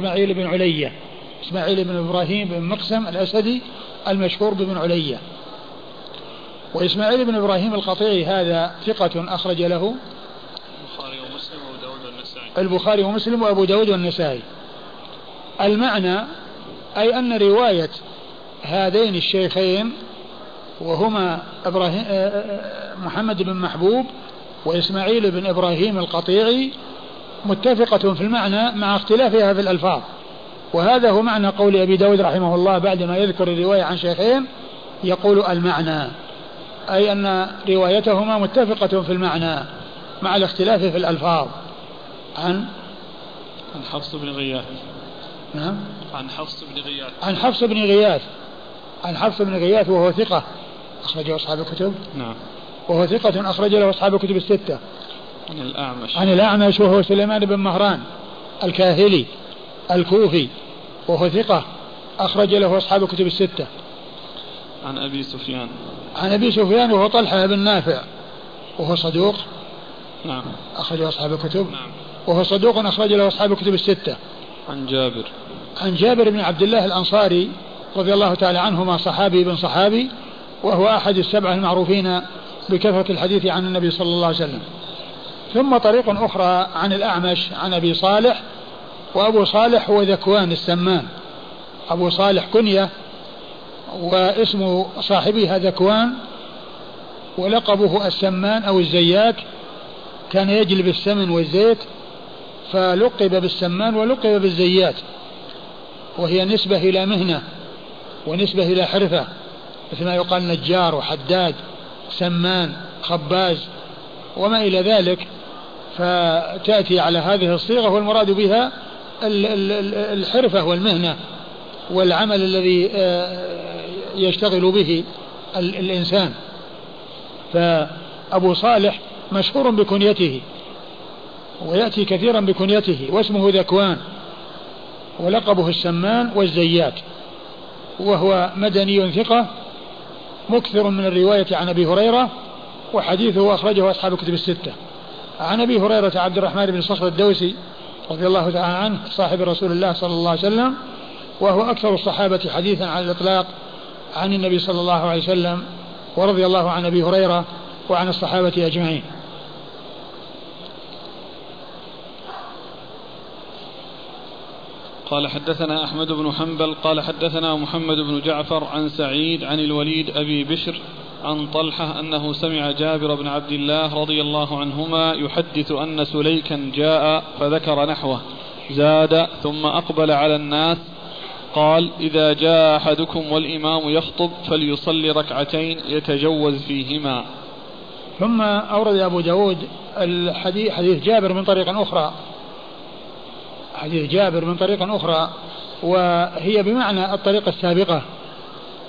إسماعيل بن علية. إسماعيل بن إبراهيم بن مقسم الأسدي المشهور بابن علية. وإسماعيل بن إبراهيم القطيعي هذا ثقة أخرج له البخاري ومسلم وأبو داود والنسائي. البخاري ومسلم وأبو داود والنسائي. المعنى أي أن رواية هذين الشيخين وهما إبراهيم آه، آه، محمد بن محبوب وإسماعيل بن إبراهيم القطيعي متفقة في المعنى مع اختلافها في الألفاظ. وهذا هو معنى قول أبي داود رحمه الله بعدما يذكر الرواية عن شيخين يقول المعنى. أي أن روايتهما متفقة في المعنى مع الاختلاف في الألفاظ. عن؟ عن حفص بن غياث. نعم. عن حفص بن غياث. عن حفص بن غياث. عن حفص بن غياث وهو ثقة. أخرجه أصحاب الكتب. نعم. وهو ثقة أخرج له أصحاب الكتب الستة. عن الأعمش. عن الأعمش وهو سليمان بن مهران الكاهلي الكوفي وهو ثقة أخرج له أصحاب الكتب الستة. عن أبي سفيان. عن أبي سفيان وهو طلحة بن نافع وهو صدوق نعم. أخرج أصحاب الكتب نعم. وهو صدوق أخرج له أصحاب الكتب الستة. عن جابر. عن جابر بن عبد الله الأنصاري رضي الله تعالى عنهما صحابي بن صحابي وهو أحد السبعة المعروفين بكثرة الحديث عن النبي صلى الله عليه وسلم. ثم طريق أخرى عن الأعمش عن أبي صالح وأبو صالح هو ذكوان السمان. أبو صالح كنية واسم صاحبها ذكوان ولقبه السمان أو الزيات كان يجلب السمن والزيت فلقب بالسمان ولقب بالزيات. وهي نسبة إلى مهنة ونسبة إلى حرفة مثل ما يقال نجار وحداد سمان خباز وما إلى ذلك. فتأتي على هذه الصيغة والمراد بها الحرفة والمهنة والعمل الذي آه، يشتغل به الإنسان. فأبو صالح مشهور بكنيته ويأتي كثيرا بكنيته واسمه ذكوان ولقبه السمان والزيات وهو مدني ثقة مكثر من الرواية عن أبي هريرة وحديثه أخرجه أصحاب الكتب الستة. عن أبي هريرة عبد الرحمن بن صخر الدوسي رضي الله تعالى عنه صاحب رسول الله صلى الله عليه وسلم وهو أكثر الصحابة حديثا على الإطلاق عن النبي صلى الله عليه وسلم ورضي الله عن أبي هريرة وعن الصحابة أجمعين. قال حدثنا أحمد بن حنبل قال حدثنا محمد بن جعفر عن سعيد عن الوليد أبي بشر عن طلحة أنه سمع جابر بن عبد الله رضي الله عنهما يحدث أن سليكا جاء فذكر نحوه زاد ثم أقبل على الناس قال إذا جاء أحدكم والإمام يخطب فليصلي ركعتين يتجوز فيهما. ثم أورد أبو داود الحديث حديث جابر من طريق أخرى. حديث جابر من طريق أخرى وهي بمعنى الطريقة السابقة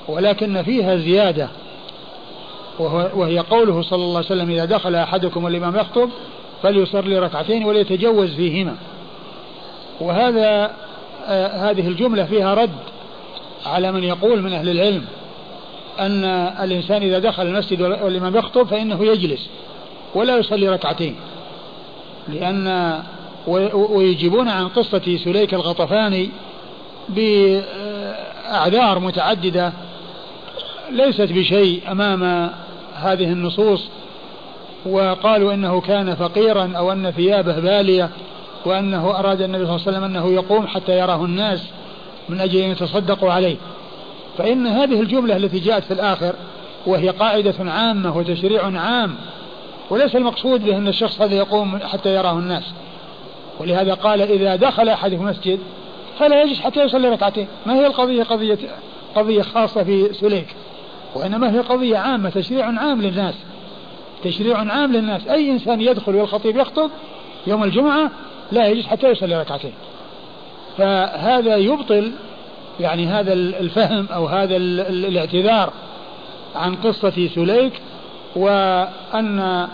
ولكن فيها زيادة. وهي قوله صلى الله عليه وسلم إذا دخل أحدكم والإمام يخطب فليصلي ركعتين وليتجوز فيهما. وهذا آه هذه الجملة فيها رد على من يقول من أهل العلم أن الإنسان إذا دخل المسجد والإمام يخطب فإنه يجلس ولا يصلي ركعتين. لأن ويجيبون عن قصة سليك الغطفاني بأعذار متعددة ليست بشيء أمام هذه النصوص وقالوا إنه كان فقيرا أو أن ثيابه بالية وأنه أراد النبي صلى الله عليه وسلم أنه يقوم حتى يراه الناس من أجل أن يتصدقوا عليه. فإن هذه الجملة التي جاءت في الآخر وهي قاعدة عامة وتشريع عام وليس المقصود به ان الشخص هذا يقوم حتى يراه الناس. ولهذا قال إذا دخل أحد في مسجد فلا يجلس حتى يصلي ركعتين، ما هي القضية قضية قضية خاصة في سليك. وإنما هي قضية عامة تشريع عام للناس. تشريع عام للناس. أي إنسان يدخل والخطيب يخطب يوم الجمعة لا يجلس حتى يصلي ركعتين. فهذا يبطل يعني هذا الفهم أو هذا الاعتذار عن قصة سليك وأن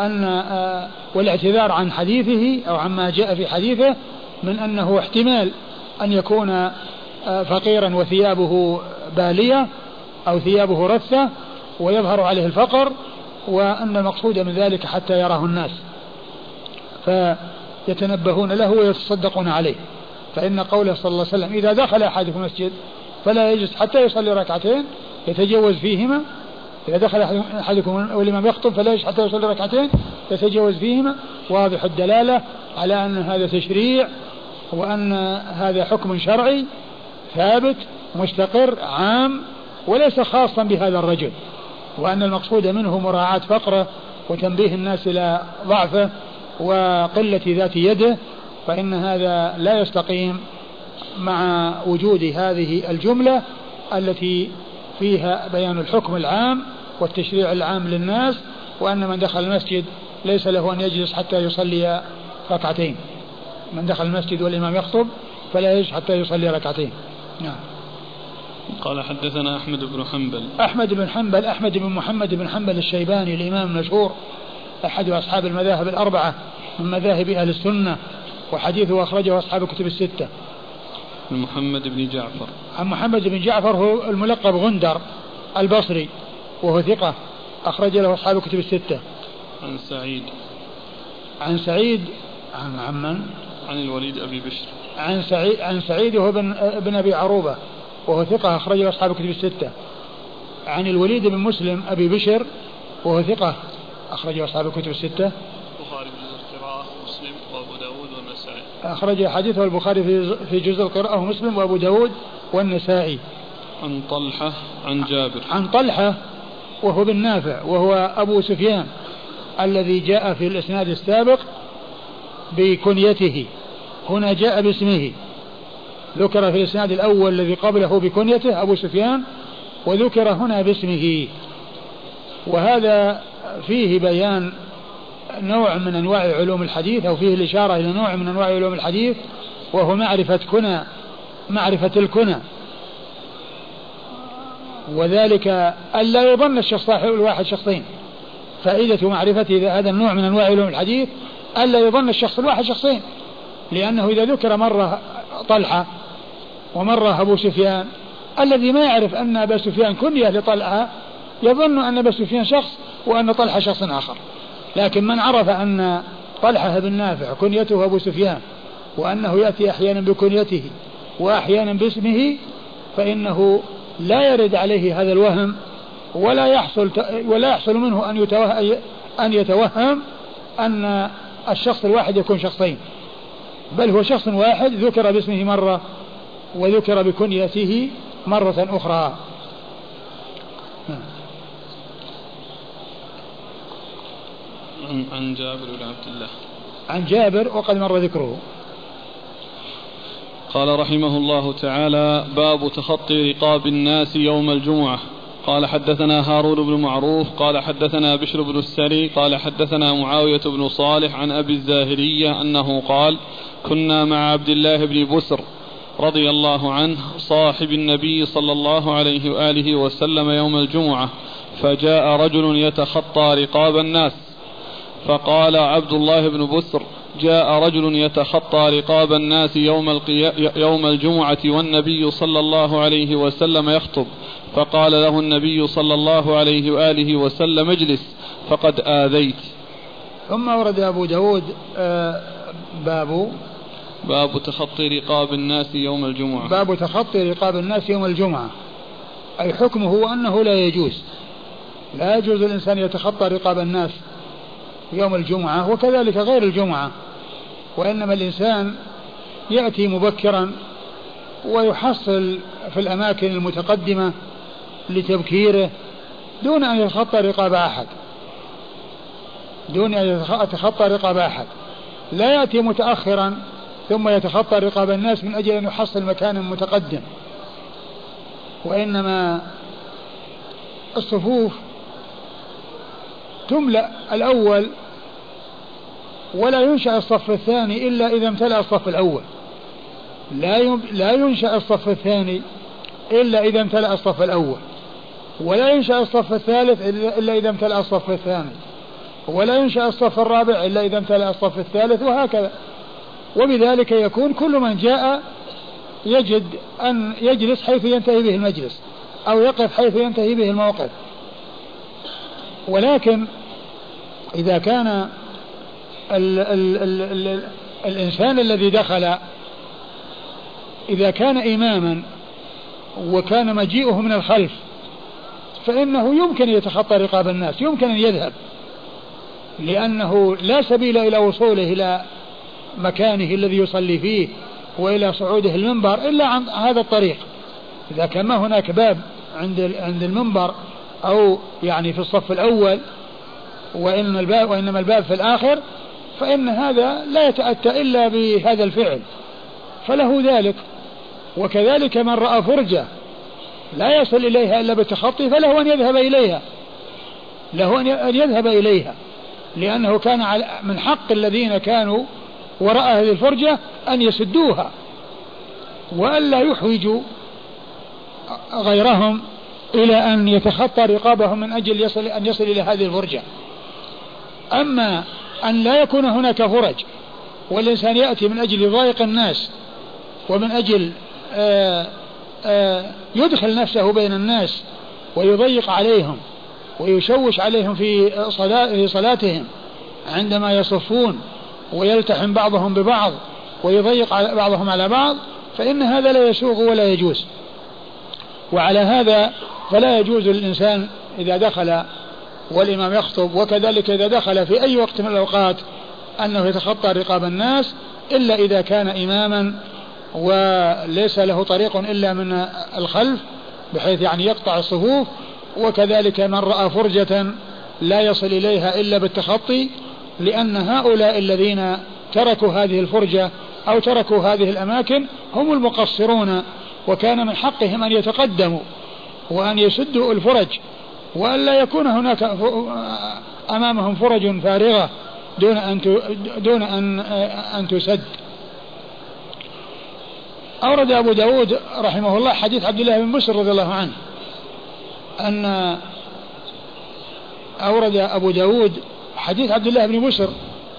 أن آه، والاعتذار عن حديثه أو عما جاء في حديثه من أنه احتمال أن يكون آه، فقيرا وثيابه بالية أو ثيابه رثة ويظهر عليه الفقر وأن المقصود من ذلك حتى يراه الناس فيتنبهون له ويتصدقون عليه. فإن قوله صلى الله عليه وسلم إذا دخل أحدكم المسجد فلا يجلس حتى يصلي ركعتين يتجوز فيهما. إذا دخل أحدكم والإمام يخطب فلا يجلس حتى يصلي ركعتين يتجوز فيهما. واضح الدلالة على أن هذا تشريع وأن هذا حكم شرعي ثابت مستقر عام وليس خاصا بهذا الرجل وأن المقصود منه مراعاة فقره وتنبيه الناس إلى ضعفه وقلة ذات يده فإن هذا لا يستقيم مع وجود هذه الجملة التي فيها بيان الحكم العام والتشريع العام للناس وأن من دخل المسجد ليس له أن يجلس حتى يصلي ركعتين. من دخل المسجد والإمام يخطب فلا يجلس حتى يصلي ركعتين. نعم. قال حدثنا أحمد بن حنبل. أحمد بن حنبل أحمد بن محمد بن حنبل الشيباني الإمام المشهور أحد أصحاب المذاهب الأربعة من مذاهب أهل السنة وحديثه أخرجه أصحاب الكتب الستة. محمد بن جعفر. عن محمد بن جعفر هو الملقب غندر البصري وهو ثقة أخرج له أصحاب الكتب الستة. عن سعيد. عن سعيد عن عن من؟ عن الوليد أبي بشر. عن سعيد عن سعيد وهو ابن ابن أبي عروبة. وهو ثقة أخرج له أصحاب الكتب الستة. عن الوليد بن مسلم أبي بشر وهو ثقة أخرج أصحاب الكتب الستة. البخاري في جزء القراءة مسلم وأبو داود والنسائي. أخرج حديثه البخاري في جزء القراءة ومسلم وأبو داود والنسائي. عن طلحة عن جابر. عن طلحة وهو بن نافع وهو أبو سفيان الذي جاء في الإسناد السابق بكنيته. هنا جاء باسمه. ذكر في الإسناد الأول الذي قبله بكنيته أبو سفيان وذكر هنا باسمه. وهذا فيه بيان نوع من أنواع علوم الحديث أو فيه الإشارة إلى نوع من أنواع علوم الحديث وهو معرفة كنى معرفة الكنى. وذلك ألا يظن الشخص الواحد شخصين. فائدة معرفة هذا النوع من أنواع علوم الحديث ألا يظن الشخص الواحد شخصين. لأنه إذا ذكر مرة طلحة ومرة أبو سفيان الذي ما يعرف أن أبا سفيان كنية لطلحة يظن أن أبا سفيان شخص وأن طلحة شخص آخر. لكن من عرف أن طلحة بن نافع كنيته أبو سفيان وأنه يأتي أحيانا بكنيته وأحيانا باسمه فإنه لا يرد عليه هذا الوهم ولا يحصل ولا يحصل منه أن يتوهم أن يتوهم أن الشخص الواحد يكون شخصين. بل هو شخص واحد ذكر باسمه مرة وذكر بكنيته مرة أخرى. عن عن جابر بن عبد الله. عن جابر وقد مر ذكره. قال رحمه الله تعالى باب تخطي رقاب الناس يوم الجمعة. قال حدثنا هارون بن معروف قال حدثنا بشر بن السري قال حدثنا معاوية بن صالح عن أبي الزاهرية أنه قال كنا مع عبد الله بن بسر رضي الله عنه صاحب النبي صلى الله عليه وآله وسلم يوم الجمعة فجاء رجل يتخطى رقاب الناس. فقال عبد الله بن بسر جاء رجل يتخطى رقاب الناس يوم, يوم الجمعة والنبي صلى الله عليه وسلم يخطب. فقال له النبي صلى الله عليه وآله وسلم اجلس فقد آذيت. ثم ورد أبو داود آه، باب باب تخطي رقاب الناس يوم الجمعة. باب تخطي رقاب الناس يوم الجمعة. أي حكمه أنه لا يجوز. لا يجوز الإنسان يتخطى رقاب الناس يوم الجمعة وكذلك غير الجمعة. وإنما الإنسان يأتي مبكرا ويحصل في الأماكن المتقدمة لتبكيره دون أن يتخطى رقاب أحد. دون أن يتخطى رقاب أحد. لا يأتي متأخرا ثم يتخطى رقاب الناس من أجل أن يحصل مكان متقدم. وإنما الصفوف تملأ الأول ولا ينشأ الصف الثاني إلا إذا امتلأ الصف الأول. لا لا ينشأ الصف الثاني إلا إذا امتلأ الصف الأول. ولا ينشأ الصف الثالث إلا إذا امتلأ الصف الثاني. ولا ينشأ الصف الرابع إلا إذا امتلأ الصف الثالث وهكذا. وبذلك يكون كل من جاء يجد أن يجلس حيث ينتهي به المجلس أو يقف حيث ينتهي به الموقف. ولكن إذا كان ال ال ال ال الإنسان الذي دخل إذا كان إماما وكان مجيئه من الخلف فإنه يمكن يتخطى رقاب الناس يمكن أن يذهب لأنه لا سبيل إلى وصوله إلى مكانه الذي يصلي فيه وإلى صعوده المنبر إلا عن هذا الطريق. إذا كان ما هناك باب عند عند المنبر أو يعني في الصف الأول وإن الباب وإنما الباب في الآخر فإن هذا لا يتأتى إلا بهذا الفعل. فله ذلك. وكذلك من رأى فرجة لا يصل إليها إلا بالتخطي فله أن يذهب إليها. له أن يذهب إليها. لأنه كان من حق الذين كانوا وراء هذه الفرجة أن يسدوها وألا يحوجوا غيرهم إلى أن يتخطى رقابهم من أجل يصل أن يصل إلى هذه الفرجة. أما أن لا يكون هناك فرج والإنسان يأتي من أجل يضايق الناس ومن أجل آآ آآ يدخل نفسه بين الناس ويضيق عليهم ويشوش عليهم في صلاتهم عندما يصفون ويلتحم بعضهم ببعض ويضيق بعضهم على بعض فإن هذا لا يسوغ ولا يجوز. وعلى هذا فلا يجوز للإنسان إذا دخل والإمام يخطب وكذلك إذا دخل في أي وقت من الأوقات أنه يتخطى رقاب الناس إلا إذا كان إماما وليس له طريق إلا من الخلف بحيث يعني يقطع الصفوف. وكذلك من رأى فرجة لا يصل إليها إلا بالتخطي لأن هؤلاء الذين تركوا هذه الفرجة أو تركوا هذه الأماكن هم المقصرون وكان من حقهم أن يتقدموا وأن يسدوا الفرج وأن لا يكون هناك أمامهم فرج فارغة دون أن دون أن أن تسد. أورد أبو داود رحمه الله حديث عبد الله بن بشر رضي الله عنه أن أورد أبو داود حديث عبد الله بن بشر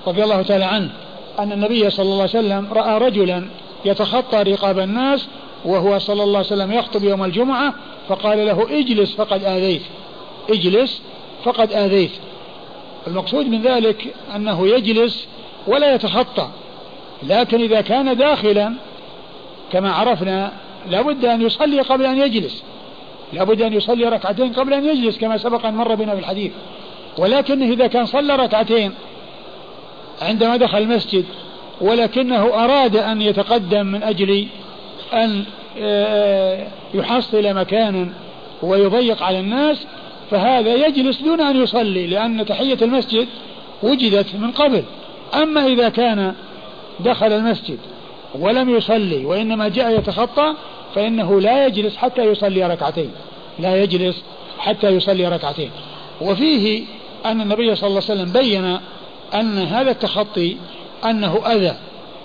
رضي الله تعالى عنه أن النبي صلى الله عليه وسلم رأى رجلا يتخطى رقاب الناس وهو صلى الله عليه وسلم يخطب يوم الجمعة فقال له اجلس فقد آذيت اجلس فقد آذيت. المقصود من ذلك أنه يجلس ولا يتخطى لكن إذا كان داخلا كما عرفنا لابد أن يصلي قبل أن يجلس لابد أن يصلي ركعتين قبل أن يجلس كما سبق أن مر بنا في الحديث. ولكنه إذا كان صلى ركعتين عندما دخل المسجد ولكنه أراد أن يتقدم من أجل أن آه، يحصل مكانا ويضيق على الناس فهذا يجلس دون أن يصلي لأن تحية المسجد وجدت من قبل. أما إذا كان دخل المسجد ولم يصلي وإنما جاء يتخطى فإنه لا يجلس حتى يصلي ركعتين لا يجلس حتى يصلي ركعتين. وفيه أن النبي صلى الله عليه وسلم بين أن هذا التخطي أنه أذى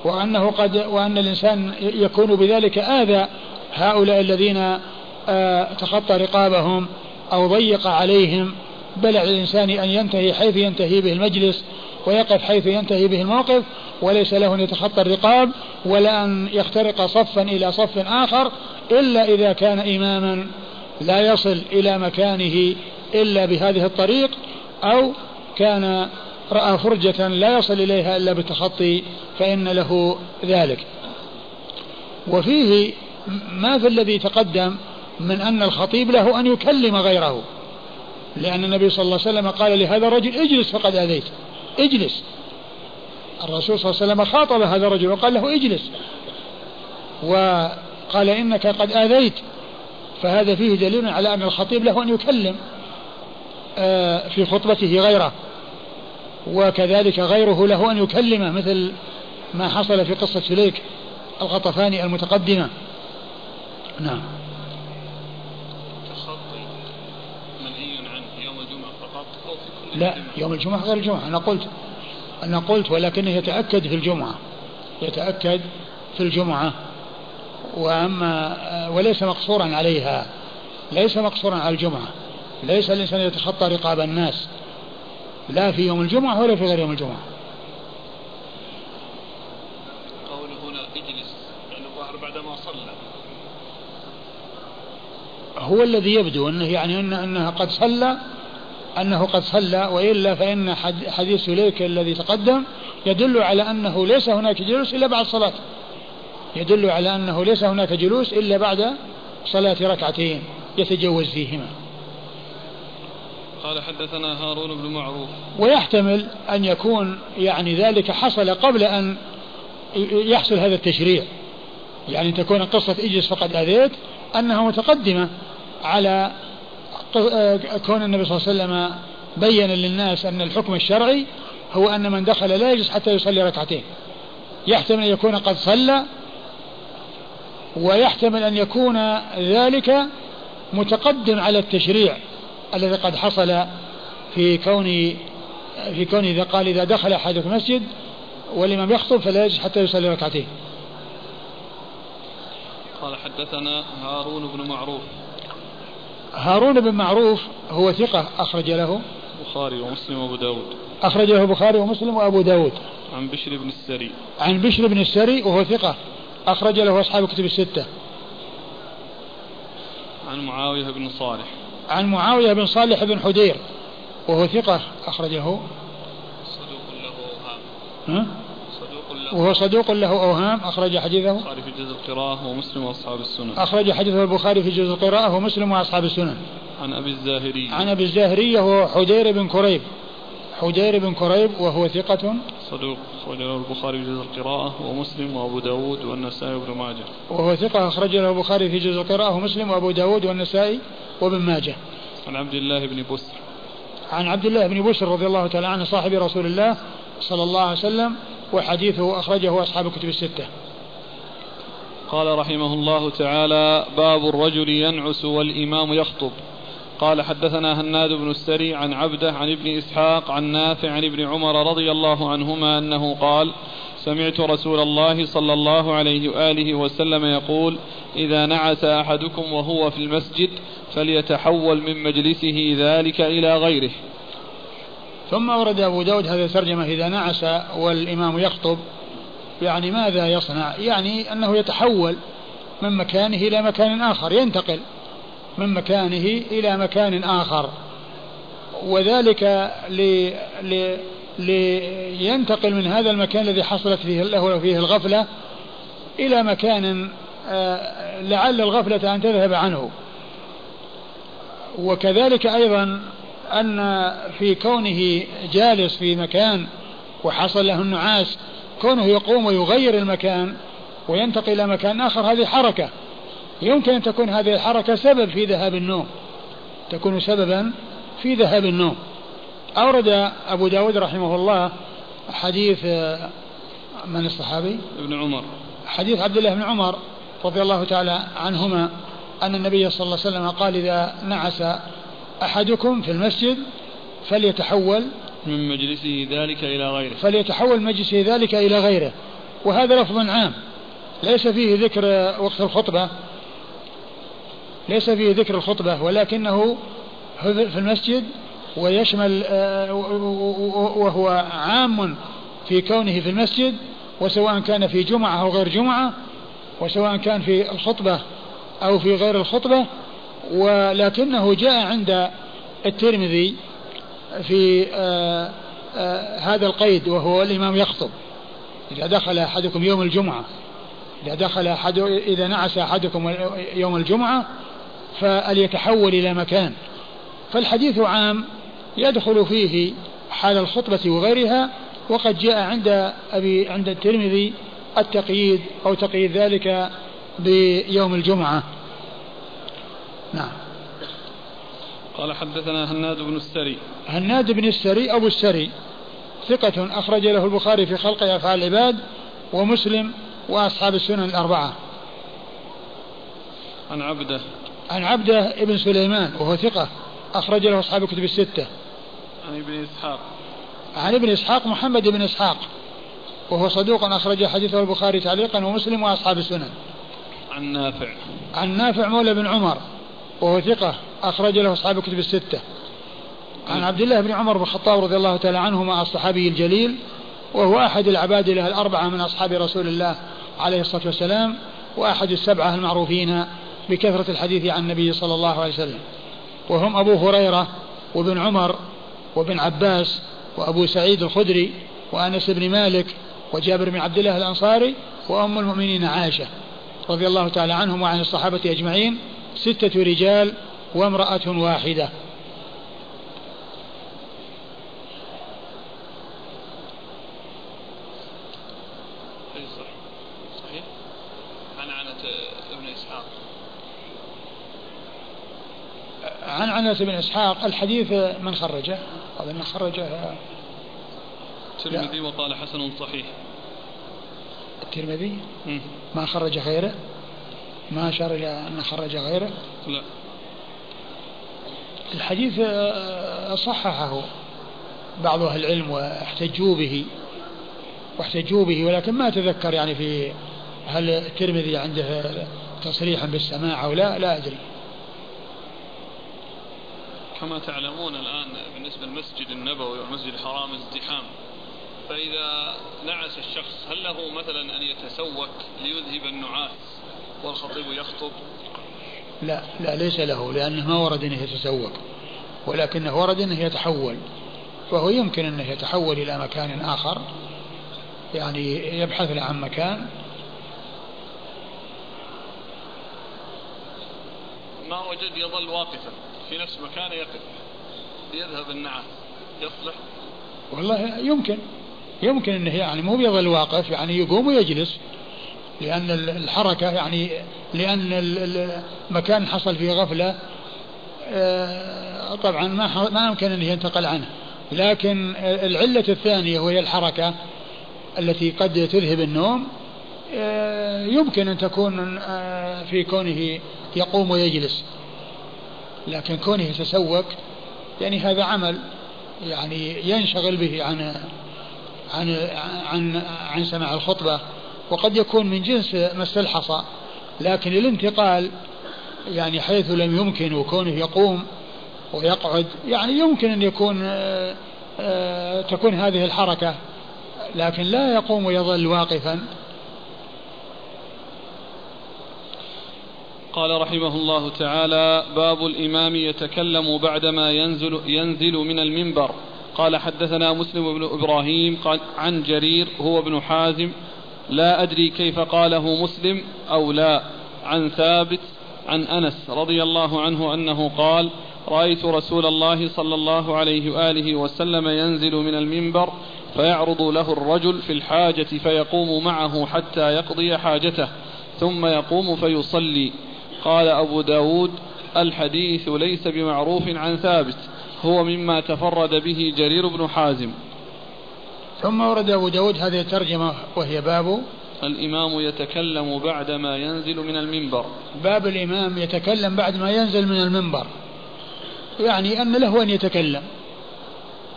وأنه قد وأن الإنسان يكون بذلك آذى هؤلاء الذين آه، تخطى رقابهم أو ضيق عليهم بل على الإنسان أن ينتهي حيث ينتهي به المجلس ويقف حيث ينتهي به الموقف وليس له أن يتخطى الرقاب ولا أن يخترق صفا إلى صف آخر إلا إذا كان إماما لا يصل إلى مكانه إلا بهذه الطريق. أو كان رأى فرجة لا يصل إليها إلا بالتخطي فإن له ذلك. وفيه ما في الذي تقدم من أن الخطيب له أن يكلم غيره. لأن النبي صلى الله عليه وسلم قال لهذا الرجل اجلس فقد آذيت. اجلس. الرسول صلى الله عليه وسلم خاطب هذا الرجل وقال له اجلس. وقال إنك قد آذيت. فهذا فيه دليل على أن الخطيب له أن يكلم. في خطبته غيره. وكذلك غيره له أن يكلمه مثل ما حصل في قصة سليك الغطفاني المتقدمة. نعم. لا يوم الجمعة غير الجمعة. أنا قلت أنا قلت ولكنه يتأكد في الجمعة. يتأكد في الجمعة. وأما وليس مقصورا عليها. ليس مقصورا على الجمعة. ليس الإنسان يتخطى رقاب الناس. لا في يوم الجمعة ولا في غير يوم الجمعة. قوله هنا اجلس يعني الظاهر بعدما صلى. هو الذي يبدو أنه يعني أنه, أنه قد صلى أنه قد صلى وإلا فإن حديث سليك الذي تقدم يدل على أنه ليس هناك جلوس إلا بعد الصلاة. يدل على أنه ليس هناك جلوس إلا بعد صلاة ركعتين يتجوز فيهما. قال حدثنا هارون بن معروف. ويحتمل أن يكون يعني ذلك حصل قبل أن يحصل هذا التشريع. يعني تكون قصة إجلس فقد أذيت أنها متقدمة على كون النبي صلى الله عليه وسلم بين للناس أن الحكم الشرعي هو أن من دخل لا يجلس حتى يصلي ركعتين. يحتمل أن يكون قد صلى ويحتمل أن يكون ذلك متقدم على التشريع. الذي قد حصل في كون في كون إذا قال إذا دخل أحدكم المسجد والإمام يخطب فلا يجلس حتى يصلي ركعتين. قال حدثنا هارون بن معروف. هارون بن معروف هو ثقة أخرج له. البخاري ومسلم وأبو داود. أخرج له البخاري ومسلم وأبو داود. عن بشر بن السري. عن بشر بن السري وهو ثقة أخرج له أصحاب الكتب الستة. عن معاوية بن صالح. عن معاوية بن صالح بن حدير وهو ثقة أخرجه. صدوق له أوهام. ها؟ صدوق له. وهو صدوق له أوهام أخرج حديثه. البخاري في جزء القراءة ومسلم وأصحاب السنن. أخرج حديثه البخاري في جزء القراءة ومسلم وأصحاب السنن. عن أبي الزاهري. عن أبي الزاهرية وهو حدير بن كريب. حدير بن كريب وهو ثقة. صدوق أخرج له البخاري في جزء القراءة ومسلم وأبو داود والنسائي وابن ماجه. وهو ثقة أخرج له البخاري في جزء القراءة ومسلم وأبو داود والنسائي وابن ماجه. عن عبد الله بن بسر. عن عبد الله بن بشر رضي الله تعالى عنه صاحب رسول الله صلى الله عليه وسلم وحديثه أخرجه أصحاب الكتب الستة. قال رحمه الله تعالى باب الرجل ينعس والإمام يخطب. قال حدثنا هناد بن السري عن عبده عن ابن إسحاق عن نافع عن ابن عمر رضي الله عنهما أنه قال سمعت رسول الله صلى الله عليه وآله وسلم يقول إذا نعس أحدكم وهو في المسجد فليتحول من مجلسه ذلك إلى غيره. ثم ورد أبو داود هذه الترجمة إذا نعس والإمام يخطب يعني ماذا يصنع؟ يعني أنه يتحول من مكانه إلى مكان آخر ينتقل. من مكانه إلى مكان آخر. وذلك لي لي لينتقل من هذا المكان الذي حصلت فيه له فيه الغفلة إلى مكان آه، لعل الغفلة أن تذهب عنه. وكذلك أيضا أن في كونه جالس في مكان وحصل له النعاس كونه يقوم ويغير المكان وينتقل إلى مكان آخر هذه حركة. يمكن أن تكون هذه الحركة سبب في ذهاب النوم. تكون سببا في ذهاب النوم. أورد أبو داود رحمه الله حديث آه، من الصحابي؟ ابن عمر. حديث عبد الله بن عمر رضي الله تعالى عنهما أن النبي صلى الله عليه وسلم قال إذا نعس أحدكم في المسجد فليتحول من مجلسه ذلك إلى غيره. فليتحول مجلسه ذلك إلى غيره. وهذا لفظ عام ليس فيه ذكر وقت الخطبة ليس فيه ذكر الخطبة ولكنه في المسجد ويشمل آه، وهو عام في كونه في المسجد وسواء كان في جمعة أو غير جمعة وسواء كان في الخطبة أو في غير الخطبة ولكنه جاء عند الترمذي في آه، آه، هذا القيد وهو الإمام يخطب. إذا دخل أحدكم يوم الجمعة إذا دخل أحد إذا نعس أحدكم يوم الجمعة فليتحول إلى مكان. فالحديث عام يدخل فيه حال الخطبة وغيرها وقد جاء عند أبي عند الترمذي التقييد أو تقييد ذلك بيوم الجمعة. نعم. قال حدثنا هناد بن السري. هناد بن السري أبو السري ثقة أخرج له البخاري في خلق أفعال العباد ومسلم وأصحاب السنن الأربعة. عن عبده عن عبده ابن سليمان وهو ثقة أخرج له أصحاب الكتب الستة. عن ابن إسحاق. عن ابن إسحاق محمد بن إسحاق وهو صدوق أخرج حديثه البخاري تعليقا ومسلم وأصحاب السنن. عن نافع. عن نافع مولى بن عمر وهو ثقة أخرج له أصحاب الكتب الستة. عن عبد الله بن عمر بن الخطاب رضي الله تعالى عنهما الصحابي الجليل وهو أحد العباد له الأربعة من أصحاب رسول الله عليه الصلاة والسلام وأحد السبعة المعروفين. بكثرة الحديث عن النبي صلى الله عليه وسلم. وهم أبو هريرة وابن عمر وابن عباس وأبو سعيد الخدري وأنس بن مالك وجابر بن عبد الله الأنصاري وأم المؤمنين عائشة رضي الله تعالى عنهم وعن الصحابة أجمعين ستة رجال وامرأة واحدة. عن عنس بن إسحاق الحديث من خرجه؟ قال من خرجه الترمذي وقال حسن صحيح. الترمذي؟ ما خرج غيره؟ ما أشار إلى أن خرج غيره؟ لا. الحديث آه، صححه بعض أهل العلم واحتجوا به واحتجوا به ولكن ما أتذكر يعني في هل الترمذي عنده تصريحا بالسماع أو لا لا أدري. كما تعلمون الآن بالنسبة للمسجد النبوي والمسجد الحرام ازدحام. فإذا نعس الشخص هل له مثلا أن يتسوك ليذهب النعاس والخطيب يخطب؟ لا لا ليس له لأنه ما ورد أنه يتسوق ولكنه ورد أنه يتحول. فهو يمكن أنه يتحول إلى مكان آخر يعني يبحث له عن مكان. ما وجد يظل واقفا. في نفس مكانه يقف ليذهب النعاس يصلح. والله يمكن يمكن إنه يعني مو بيظل واقف يعني يقوم ويجلس لأن الحركة يعني لأن المكان حصل فيه غفلة آه، طبعا ما ما يمكن أن ينتقل عنه. لكن العلة الثانية وهي الحركة التي قد تذهب النوم آه، يمكن أن تكون آه، في كونه يقوم ويجلس. لكن كونه يتسوق يعني هذا عمل يعني ينشغل به عن عن عن عن سماع الخطبة. وقد يكون من جنس ما استلحص لكن الانتقال يعني حيث لم يمكن وكونه يقوم ويقعد يعني يمكن أن يكون آه، آه، تكون هذه الحركة لكن لا يقوم ويظل واقفا. قال رحمه الله تعالى باب الإمام يتكلم بعدما ينزل, ينزل من المنبر. قال حدثنا مسلم بن إبراهيم قال عن جرير هو ابن حازم لا أدري كيف قاله مسلم أو لا. عن ثابت عن أنس رضي الله عنه أنه قال رأيت رسول الله صلى الله عليه وآله وسلم ينزل من المنبر فيعرض له الرجل في الحاجة فيقوم معه حتى يقضي حاجته ثم يقوم فيصلي. قال أبو داود الحديث ليس بمعروف عن ثابت هو مما تفرد به جرير بن حازم. ثم ورد أبو داود هذه الترجمة وهي باب الإمام يتكلم بعدما ينزل من المنبر. باب الإمام يتكلم بعد ما ينزل من المنبر. يعني أن له أن يتكلم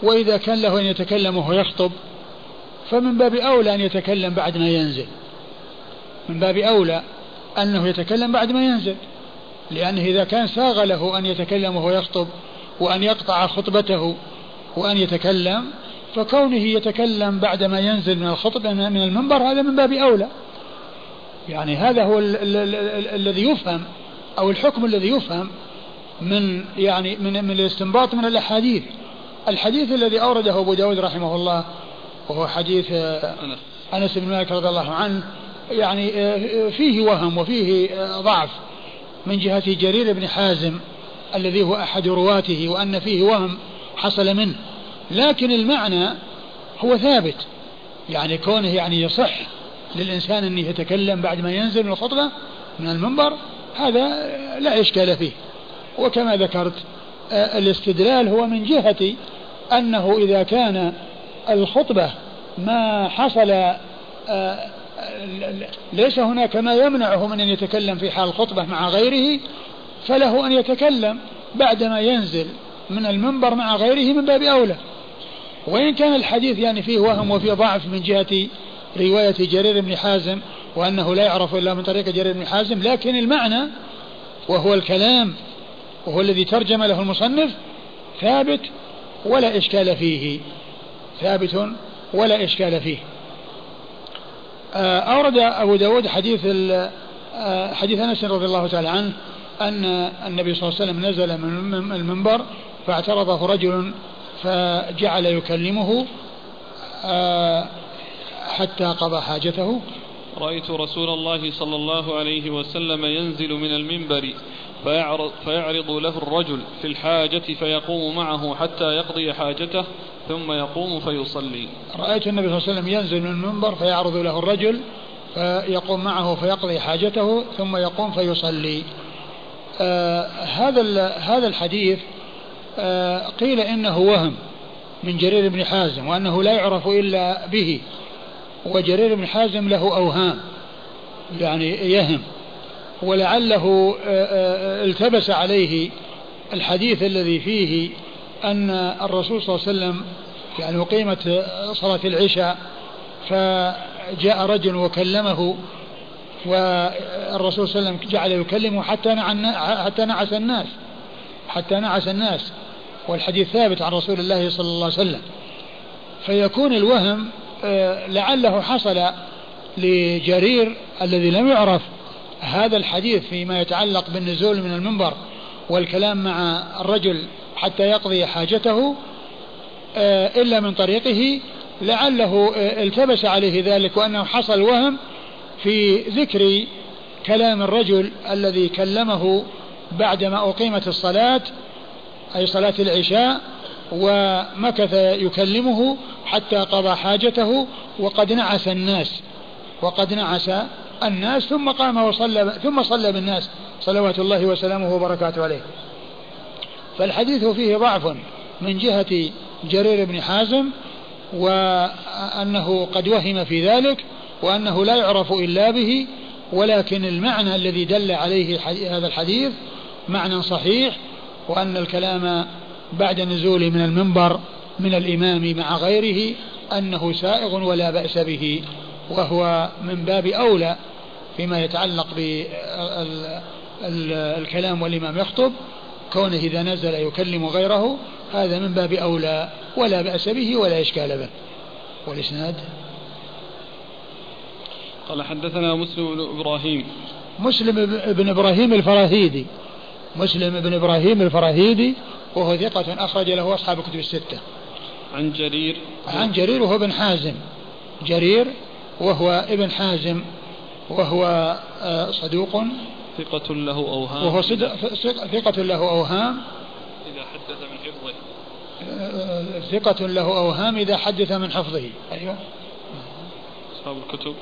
وإذا كان له أن يتكلم وهو يخطب فمن باب أولى أن يتكلم بعد ما ينزل. من باب أولى أنه يتكلم بعد ما ينزل. لأنه إذا كان ساغ له أن يتكلم وهو يخطب وأن يقطع خطبته وأن يتكلم فكونه يتكلم بعدما ينزل من الخطبة من المنبر هذا من باب أولى. يعني هذا هو الذي يفهم أو الحكم الذي يفهم من يعني من من الاستنباط من الأحاديث. الحديث الذي أورده أبو داود رحمه الله وهو حديث أنس بن مالك رضي الله عنه يعني فيه وهم وفيه ضعف من جهة جرير بن حازم الذي هو أحد رواته وأن فيه وهم حصل منه. لكن المعنى هو ثابت. يعني كونه يعني يصح للإنسان أن يتكلم بعد ما ينزل من الخطبة من المنبر هذا لا إشكال فيه. وكما ذكرت آه، الاستدلال هو من جهة أنه إذا كان الخطبة ما حصل آه، ليس هناك ما يمنعه من أن يتكلم في حال الخطبة مع غيره فله أن يتكلم بعدما ينزل من المنبر مع غيره من باب أولى. وإن كان الحديث يعني فيه وهم وفيه ضعف من جهة رواية جرير بن حازم وأنه لا يعرف إلا من طريق جرير بن حازم لكن المعنى وهو الكلام وهو الذي ترجم له المصنف ثابت ولا إشكال فيه. ثابت ولا إشكال فيه. أورد أبو داود حديث آه، حديث أنس رضي الله تعالى عنه أن النبي صلى الله عليه وسلم نزل من المنبر فاعترضه رجل فجعل يكلمه آه، حتى قضى حاجته. رأيت رسول الله صلى الله عليه وسلم ينزل من المنبر فيعرض, فيعرض له الرجل في الحاجة فيقوم معه حتى يقضي حاجته ثم يقوم فيصلي. رأيت النبي صلى الله عليه وسلم ينزل من المنبر فيعرض له الرجل فيقوم معه فيقضي حاجته ثم يقوم فيصلي. آه هذا هذا الحديث آه قيل إنه وهم من جرير بن حازم وأنه لا يعرف إلا به وجرير بن حازم له أوهام يعني يهم. ولعله آه، آه، التبس عليه الحديث الذي فيه أن الرسول صلى الله عليه وسلم يعني أقيمت صلاة العشاء فجاء رجل وكلمه والرسول صلى الله عليه وسلم جعل يكلمه حتى حتى نعس الناس حتى نعس الناس. والحديث ثابت عن رسول الله صلى الله عليه وسلم. فيكون الوهم آه، لعله حصل لجرير الذي لم يعرف هذا الحديث فيما يتعلق بالنزول من المنبر والكلام مع الرجل حتى يقضي حاجته آه، إلا من طريقه لعله آه، التبس عليه ذلك وأنه حصل وهم في ذكر كلام الرجل الذي كلمه بعدما أقيمت الصلاة أي صلاة العشاء ومكث يكلمه حتى قضى حاجته وقد نعس الناس وقد نعس الناس ثم قام وصلى ثم صلى بالناس صلوات الله وسلامه وبركاته عليه. فالحديث فيه ضعف من جهة جرير بن حازم وأنه قد وهم في ذلك وأنه لا يعرف إلا به ولكن المعنى الذي دل عليه هذا الحديث معنى صحيح وأن الكلام بعد نزوله من المنبر من الإمام مع غيره أنه سائغ ولا بأس به وهو من باب أولى فيما يتعلق بالكلام والإمام يخطب كونه إذا نزل يكلم غيره هذا من باب أولى ولا بأس به ولا إشكال به. والإسناد؟ قال حدثنا مسلم بن إبراهيم. مسلم بن إبراهيم الفراهيدي. مسلم بن إبراهيم الفراهيدي وهو ثقة أخرج له أصحاب الكتب الستة. عن جرير. عن جرير وهو ابن حازم. جرير وهو ابن حازم. وهو آه، صدوق. ثقة له أوهام. وهو ثقة له أوهام. إذا حدث من حفظه. آه، ثقة له أوهام إذا حدث من حفظه. أيوه. أصحاب الكتب.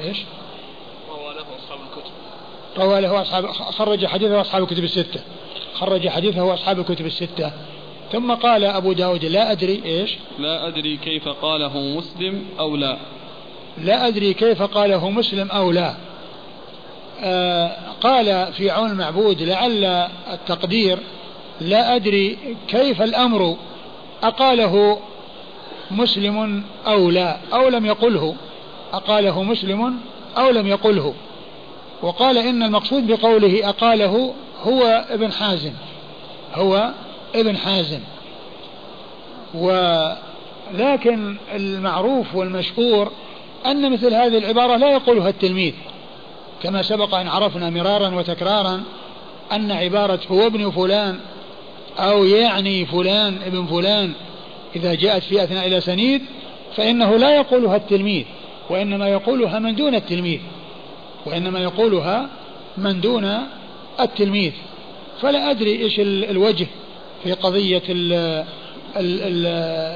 إيش؟ روى له أصحاب الكتب. روى له أصحاب خرج حديثه أصحاب الكتب الستة. خرج حديثه أصحاب الكتب الستة. ثم قال أبو داود لا أدري إيش؟ لا أدري كيف قاله مسلم أو لا. لا أدري كيف قاله مسلم أو لا. آه قال في عون المعبود لعل التقدير لا أدري كيف الأمر أقاله مسلم أو لا أو لم يقله أقاله مسلم أو لم يقله. وقال إن المقصود بقوله أقاله هو ابن حازم هو ابن حازم. ولكن المعروف والمشهور أن مثل هذه العبارة لا يقولها التلميذ كما سبق أن عرفنا مرارا وتكرارا أن عبارة هو ابن فلان أو يعني فلان ابن فلان إذا جاءت في أثناء الأسانيد فإنه لا يقولها التلميذ وإنما يقولها من دون التلميذ وإنما يقولها من دون التلميذ. فلا أدري إيش الوجه في قضية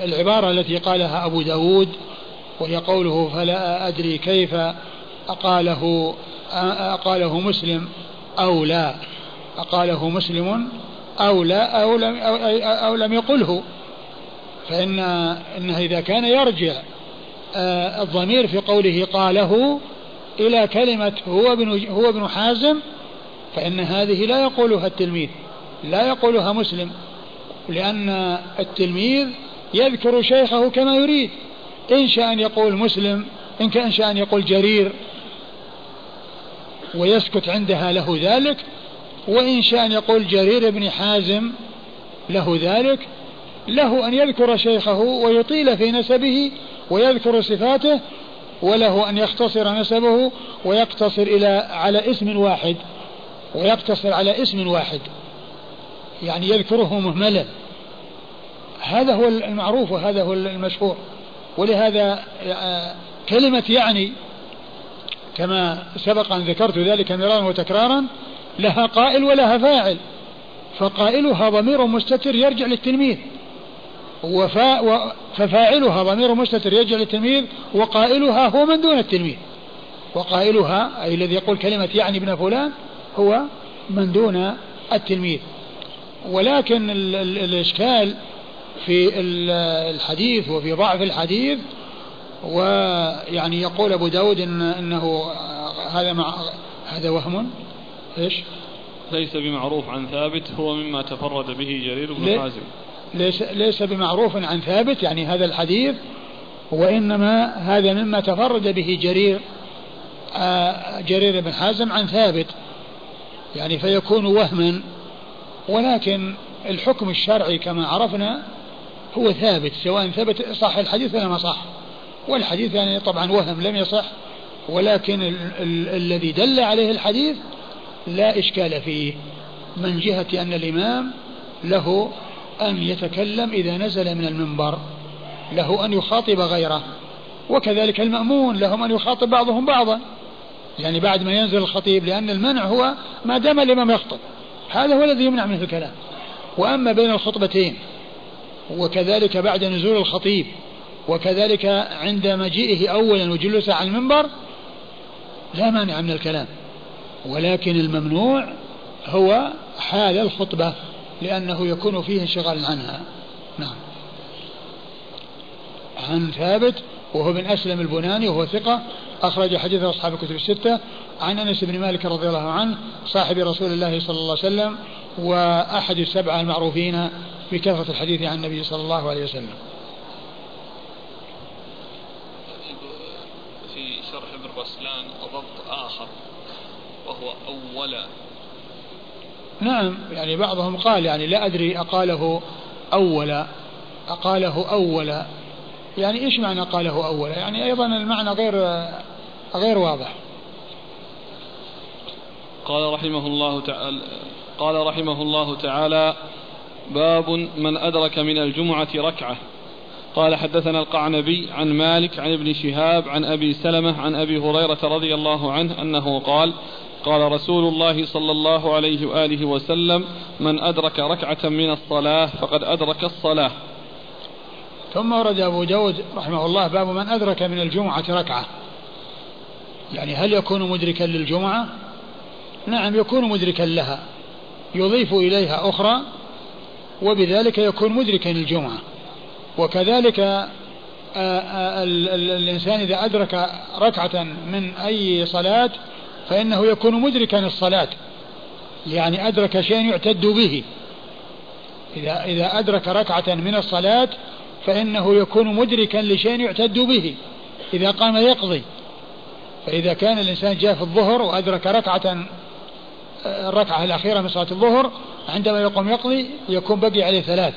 العبارة التي قالها أبو داود. وهي قوله فلا أدري كيف أقاله أقاله مسلم أو لا. أقاله مسلم أو لا أو لم, أو, أو لم يقله. فإن إنه إذا كان يرجع آه، الضمير في قوله قاله إلى كلمة هو ابن هو ابن حازم فإن هذه لا يقولها التلميذ لا يقولها مسلم لأن التلميذ يذكر شيخه كما يريد. إن شاء أن يقول مسلم إن كان شاء أن يقول جرير ويسكت عندها له ذلك وإن شاء أن يقول جرير بن حازم له ذلك له أن يذكر شيخه ويطيل في نسبه ويذكر صفاته وله أن يختصر نسبه ويقتصر إلى على اسم واحد ويقتصر على اسم واحد يعني يذكره مهملا. هذا هو المعروف وهذا هو المشهور. ولهذا آه، كلمة يعني كما سبق أن ذكرت ذلك مرارا وتكرارا لها قائل ولها فاعل فقائلها ضمير مستتر يرجع للتلميذ وفا ففاعلها ضمير مستتر يرجع للتلميذ وقائلها هو من دون التلميذ. وقائلها أي الذي يقول كلمة يعني ابن فلان هو من دون التلميذ. ولكن ال ال الإشكال في الحديث وفي ضعف الحديث ويعني يقول أبو داود إن أنه هذا مع هذا وهم. إيش؟ ليس بمعروف عن ثابت هو مما تفرد به جرير بن حازم. ليس ليس بمعروف عن ثابت يعني هذا الحديث وإنما هذا مما تفرد به جرير آه، جرير بن حازم عن ثابت. يعني فيكون وهما ولكن الحكم الشرعي كما عرفنا هو ثابت سواء ثبت صح الحديث ولا ما صح. والحديث يعني طبعا وهم لم يصح ولكن ال ال الذي دل عليه الحديث لا إشكال فيه من جهة أن الإمام له أن يتكلم إذا نزل من المنبر له أن يخاطب غيره. وكذلك المأمون لهم أن يخاطب بعضهم بعضا. يعني بعد ما ينزل الخطيب لأن المنع هو ما دام الإمام يخطب. هذا هو الذي يمنع منه الكلام. وأما بين الخطبتين وكذلك بعد نزول الخطيب وكذلك عند مجيئه أولا وجلوسه على المنبر لا مانع من الكلام. ولكن الممنوع هو حال الخطبة لأنه يكون فيه انشغال عنها. نعم. عن ثابت وهو من أسلم البناني وهو ثقة أخرج حديث أصحاب الكتب الستة عن أنس بن مالك رضي الله عنه صاحب رسول الله صلى الله عليه وسلم وأحد السبعة المعروفين بكثرة الحديث عن النبي صلى الله عليه وسلم. في شرح ابن رسلان ضبط آخر وهو أول. نعم يعني بعضهم قال يعني لا أدري أقاله أول أقاله أول. يعني إيش معنى قاله أول؟ يعني أيضا المعنى غير غير واضح. قال رحمه الله تعالى قال رحمه الله تعالى باب من أدرك من الجمعة ركعة. قال حدثنا القعنبي عن مالك عن ابن شهاب عن أبي سلمة عن أبي هريرة رضي الله عنه أنه قال قال رسول الله صلى الله عليه وآله وسلم من أدرك ركعة من الصلاة فقد أدرك الصلاة. ثم ورد أبو داود رحمه الله باب من أدرك من الجمعة ركعة. يعني هل يكون مدركا للجمعة؟ نعم يكون مدركا لها يضيف إليها أخرى وبذلك يكون مدركا للجمعة. وكذلك آه، آه، الإنسان إذا أدرك ركعة من أي صلاة فإنه يكون مدركا الصلاة يعني أدرك شيئا يعتد به. إذا إذا أدرك ركعة من الصلاة فإنه يكون مدركا لشيء يعتد به إذا قام يقضي. فإذا كان الإنسان جاء في الظهر وأدرك ركعة الركعة الأخيرة من صلاة الظهر عندما يقوم يقضي يكون بقي عليه ثلاث.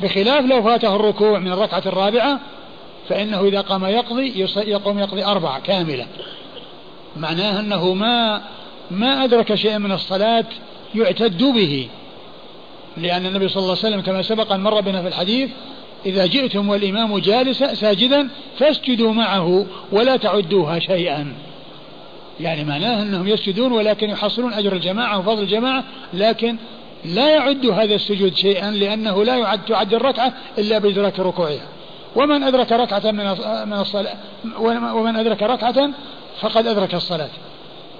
بخلاف لو فاته الركوع من الركعة الرابعة فإنه إذا قام يقضي يقوم يقضي أربعة كاملة. معناه أنه ما ما أدرك شيئا من الصلاة يعتد به. لأن النبي صلى الله عليه وسلم كما سبق أن مر بنا في الحديث إذا جئتم والإمام جالسا ساجدا فاسجدوا معه ولا تعدوها شيئا. يعني معناه أنهم يسجدون ولكن يحصلون أجر الجماعة وفضل الجماعة لكن لا يعد هذا السجود شيئا لأنه لا يعد تعد الركعة إلا بإدراك ركوعها. ومن أدرك ركعة من من الصلاة ومن أدرك ركعة فقد أدرك الصلاة.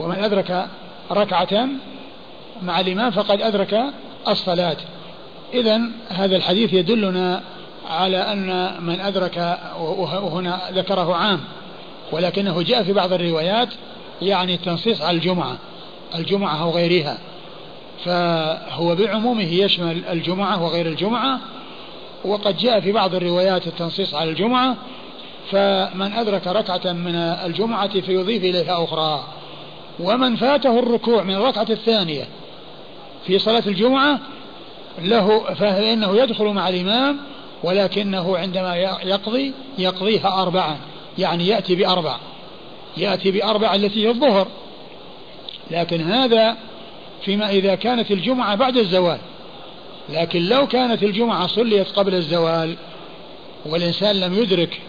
ومن أدرك ركعة مع الإمام فقد أدرك الصلاة. إذا هذا الحديث يدلنا على أن من أدرك وهنا ذكره عام ولكنه جاء في بعض الروايات يعني التنصيص على الجمعة. الجمعة أو غيرها. فهو بعمومه يشمل الجمعة وغير الجمعة وقد جاء في بعض الروايات التنصيص على الجمعة فمن أدرك ركعة من الجمعة فيضيف إليها أخرى ومن فاته الركوع من الركعة الثانية في صلاة الجمعة له فإنه يدخل مع الإمام ولكنه عندما يقضي يقضيها أربعا يعني يأتي بأربع يأتي بأربع التي هي الظهر لكن هذا فيما إذا كانت الجمعة بعد الزوال. لكن لو كانت الجمعة صليت قبل الزوال والإنسان لم يدرك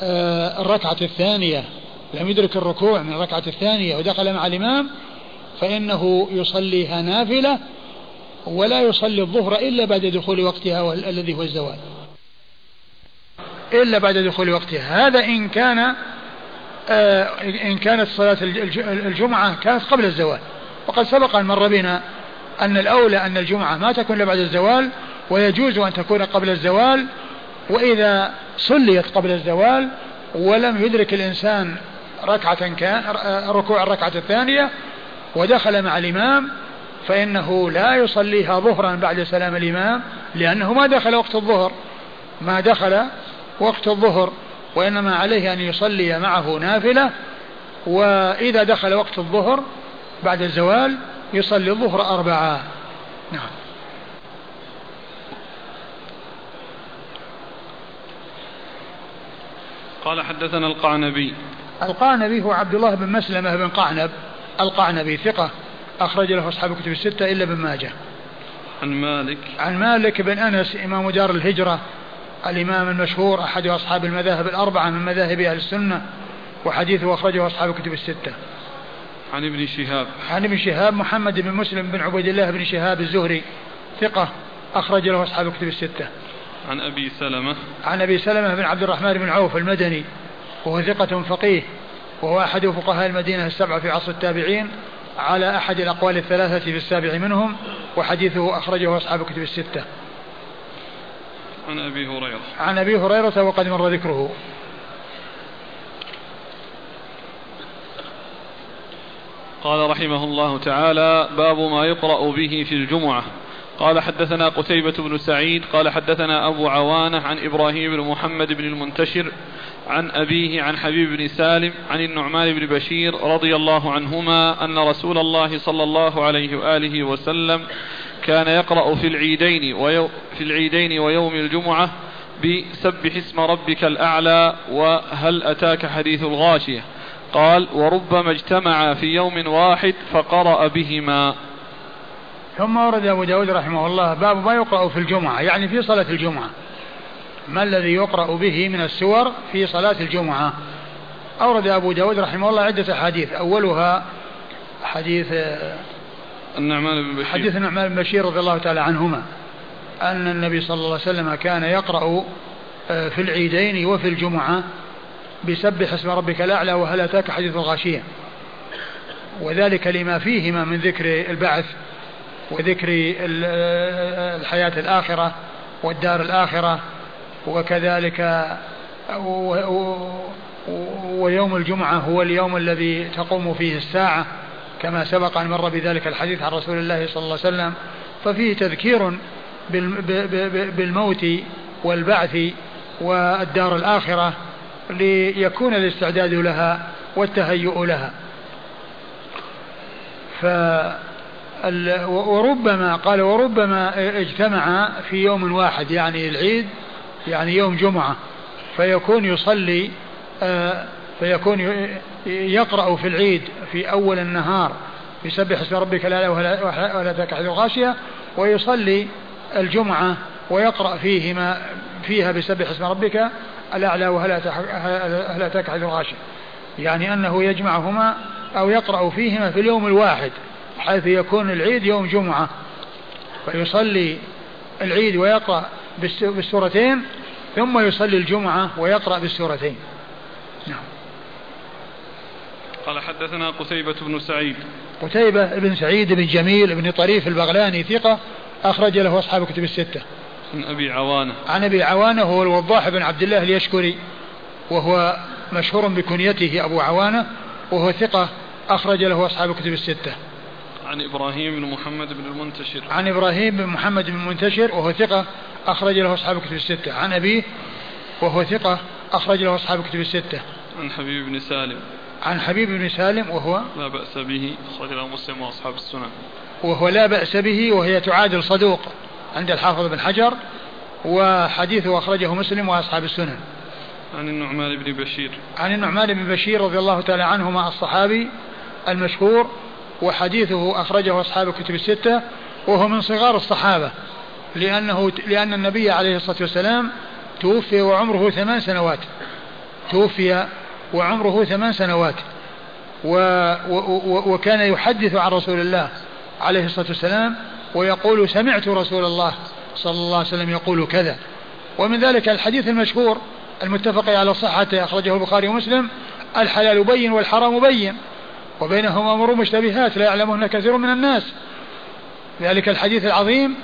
آه، الركعة الثانية لم يدرك الركوع من الركعة الثانية ودخل مع الإمام فإنه يصليها نافلة ولا يصلي الظهر إلا بعد دخول وقتها الذي هو الزوال. إلا بعد دخول وقتها. هذا إن كان آه إن كانت صلاة الجمعة كانت قبل الزوال. وقد سبق أن مر بنا أن الأولى أن الجمعة ما تكون إلا بعد الزوال ويجوز أن تكون قبل الزوال وإذا صليت قبل الزوال ولم يدرك الإنسان ركعة كان ركوع الركعة الثانية ودخل مع الإمام فإنه لا يصليها ظهرا بعد سلام الإمام لأنه ما دخل وقت الظهر. ما دخل وقت الظهر وإنما عليه أن يصلي معه نافلة وإذا دخل وقت الظهر بعد الزوال يصلي الظهر أربعة. نعم. قال حدثنا القعنبي. القعنبي هو عبد الله بن مسلمة بن قعنب. القعنبي ثقة. أخرج له أصحاب الكتب الستة إلا ابن ماجه. عن مالك. عن مالك بن أنس إمام دار الهجرة. الإمام المشهور أحد أصحاب المذاهب الأربعة من مذاهب أهل السنة وحديثه أخرجه أصحاب الكتب الستة. عن ابن شهاب. عن ابن شهاب محمد بن مسلم بن عبيد الله بن شهاب الزهري ثقة أخرج له أصحاب الكتب الستة. عن أبي سلمة. عن أبي سلمة بن عبد الرحمن بن عوف المدني وهو ثقة فقيه وهو أحد فقهاء المدينة السبعة في عصر التابعين على أحد الأقوال الثلاثة في السابع منهم وحديثه أخرجه أصحاب الكتب الستة. عن أبي هريرة. عن أبي هريرة وقد مر ذكره. قال رحمه الله تعالى باب ما يقرأ به في الجمعة. قال حدثنا قتيبة بن سعيد قال حدثنا أبو عوانة عن إبراهيم بن محمد بن المنتشر عن أبيه عن حبيب بن سالم عن النعمان بن بشير رضي الله عنهما أن رسول الله صلى الله عليه وآله وسلم كان يقرأ في العيدين في العيدين ويوم الجمعة بسبح اسم ربك الأعلى وهل أتاك حديث الغاشية؟ قال وربما اجتمع في يوم واحد فقرأ بهما. ثم ورد أبو داود رحمه الله باب ما يقرأ في الجمعة يعني في صلاة الجمعة. ما الذي يقرأ به من السور في صلاة الجمعة؟ أورد أبو داود رحمه الله عدة أحاديث. أولها حديث النعمان بن بشير. حديث النعمان بن بشير رضي الله تعالى عنهما أن النبي صلى الله عليه وسلم كان يقرأ آه، في العيدين وفي الجمعة. بسبح اسم ربك الأعلى وهل أتاك حديث الغاشية؟ وذلك لما فيهما من ذكر البعث وذكر الحياة الآخرة والدار الآخرة وكذلك ويوم الجمعة هو اليوم الذي تقوم فيه الساعة كما سبق أن مر بذلك الحديث عن رسول الله صلى الله عليه وسلم ففيه تذكير بالموت والبعث والدار الآخرة ليكون الاستعداد لها والتهيؤ لها. ف وربما قال وربما اجتمع في يوم واحد يعني العيد يعني يوم جمعة فيكون يصلي آه، فيكون يقرأ في العيد في أول النهار يسبح اسم ربك لا ولا تكحد الغاشية ويصلي الجمعة ويقرأ فيهما فيها بسبح اسم ربك الأعلى وهل أتاك حديث الغاشية يعني أنه يجمعهما أو يقرأ فيهما في اليوم الواحد حيث يكون العيد يوم جمعة. فيصلي العيد ويقرأ بالسورتين ثم يصلي الجمعة ويقرأ بالسورتين. نعم. قال حدثنا قتيبة بن سعيد. قتيبة بن سعيد بن جميل بن طريف البغلاني ثقة أخرج له أصحاب كتب الستة. عن أبي عوانة. عن أبي عوانة هو الوضاح بن عبد الله اليشكري وهو مشهور بكنيته أبو عوانة وهو ثقة أخرج له أصحاب الكتب الستة. عن إبراهيم بن محمد بن المنتشر. عن إبراهيم بن محمد بن المنتشر وهو ثقة أخرج له أصحاب الكتب الستة. عن أبيه وهو ثقة أخرج له أصحاب الكتب الستة. عن حبيب بن سالم. عن حبيب بن سالم وهو لا بأس به أخرج له مسلم وأصحاب السنن. وهو لا بأس به وهي تعادل صدوق. عند الحافظ بن حجر وحديثه أخرجه مسلم وأصحاب السنن. عن النعمان بن بشير. عن النعمان بن بشير رضي الله تعالى عنهما الصحابي المشهور وحديثه أخرجه أصحاب الكتب الستة وهو من صغار الصحابة لأنه لأن النبي عليه الصلاة والسلام توفي وعمره ثمان سنوات. توفي وعمره ثمان سنوات. و و وكان يحدث عن رسول الله عليه الصلاة والسلام ويقول سمعت رسول الله صلى الله عليه وسلم يقول كذا. ومن ذلك الحديث المشهور المتفق على صحته أخرجه البخاري ومسلم الحلال بين والحرام بين وبينهما أمور مشتبهات لا يعلمهن كثير من الناس. ذلك الحديث العظيم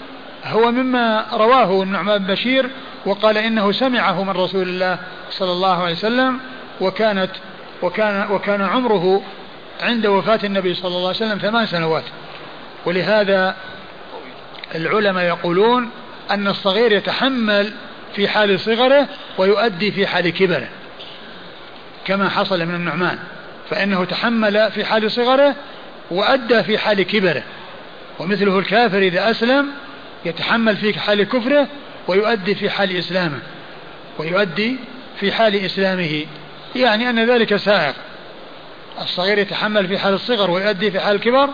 هو مما رواه النعمان بن بشير وقال إنه سمعه من رسول الله صلى الله عليه وسلم وكانت وكان وكان عمره عند وفاة النبي صلى الله عليه وسلم ثمان سنوات. ولهذا العلماء يقولون أن الصغير يتحمل في حال صغره ويؤدي في حال كبره كما حصل من النعمان فإنه تحمل في حال صغره وأدى في حال كبره ومثله الكافر إذا أسلم يتحمل في حال كفره ويؤدي في حال إسلامه ويؤدي في حال إسلامه يعني أن ذلك سائغ الصغير يتحمل في حال الصغر ويؤدي في حال الكبر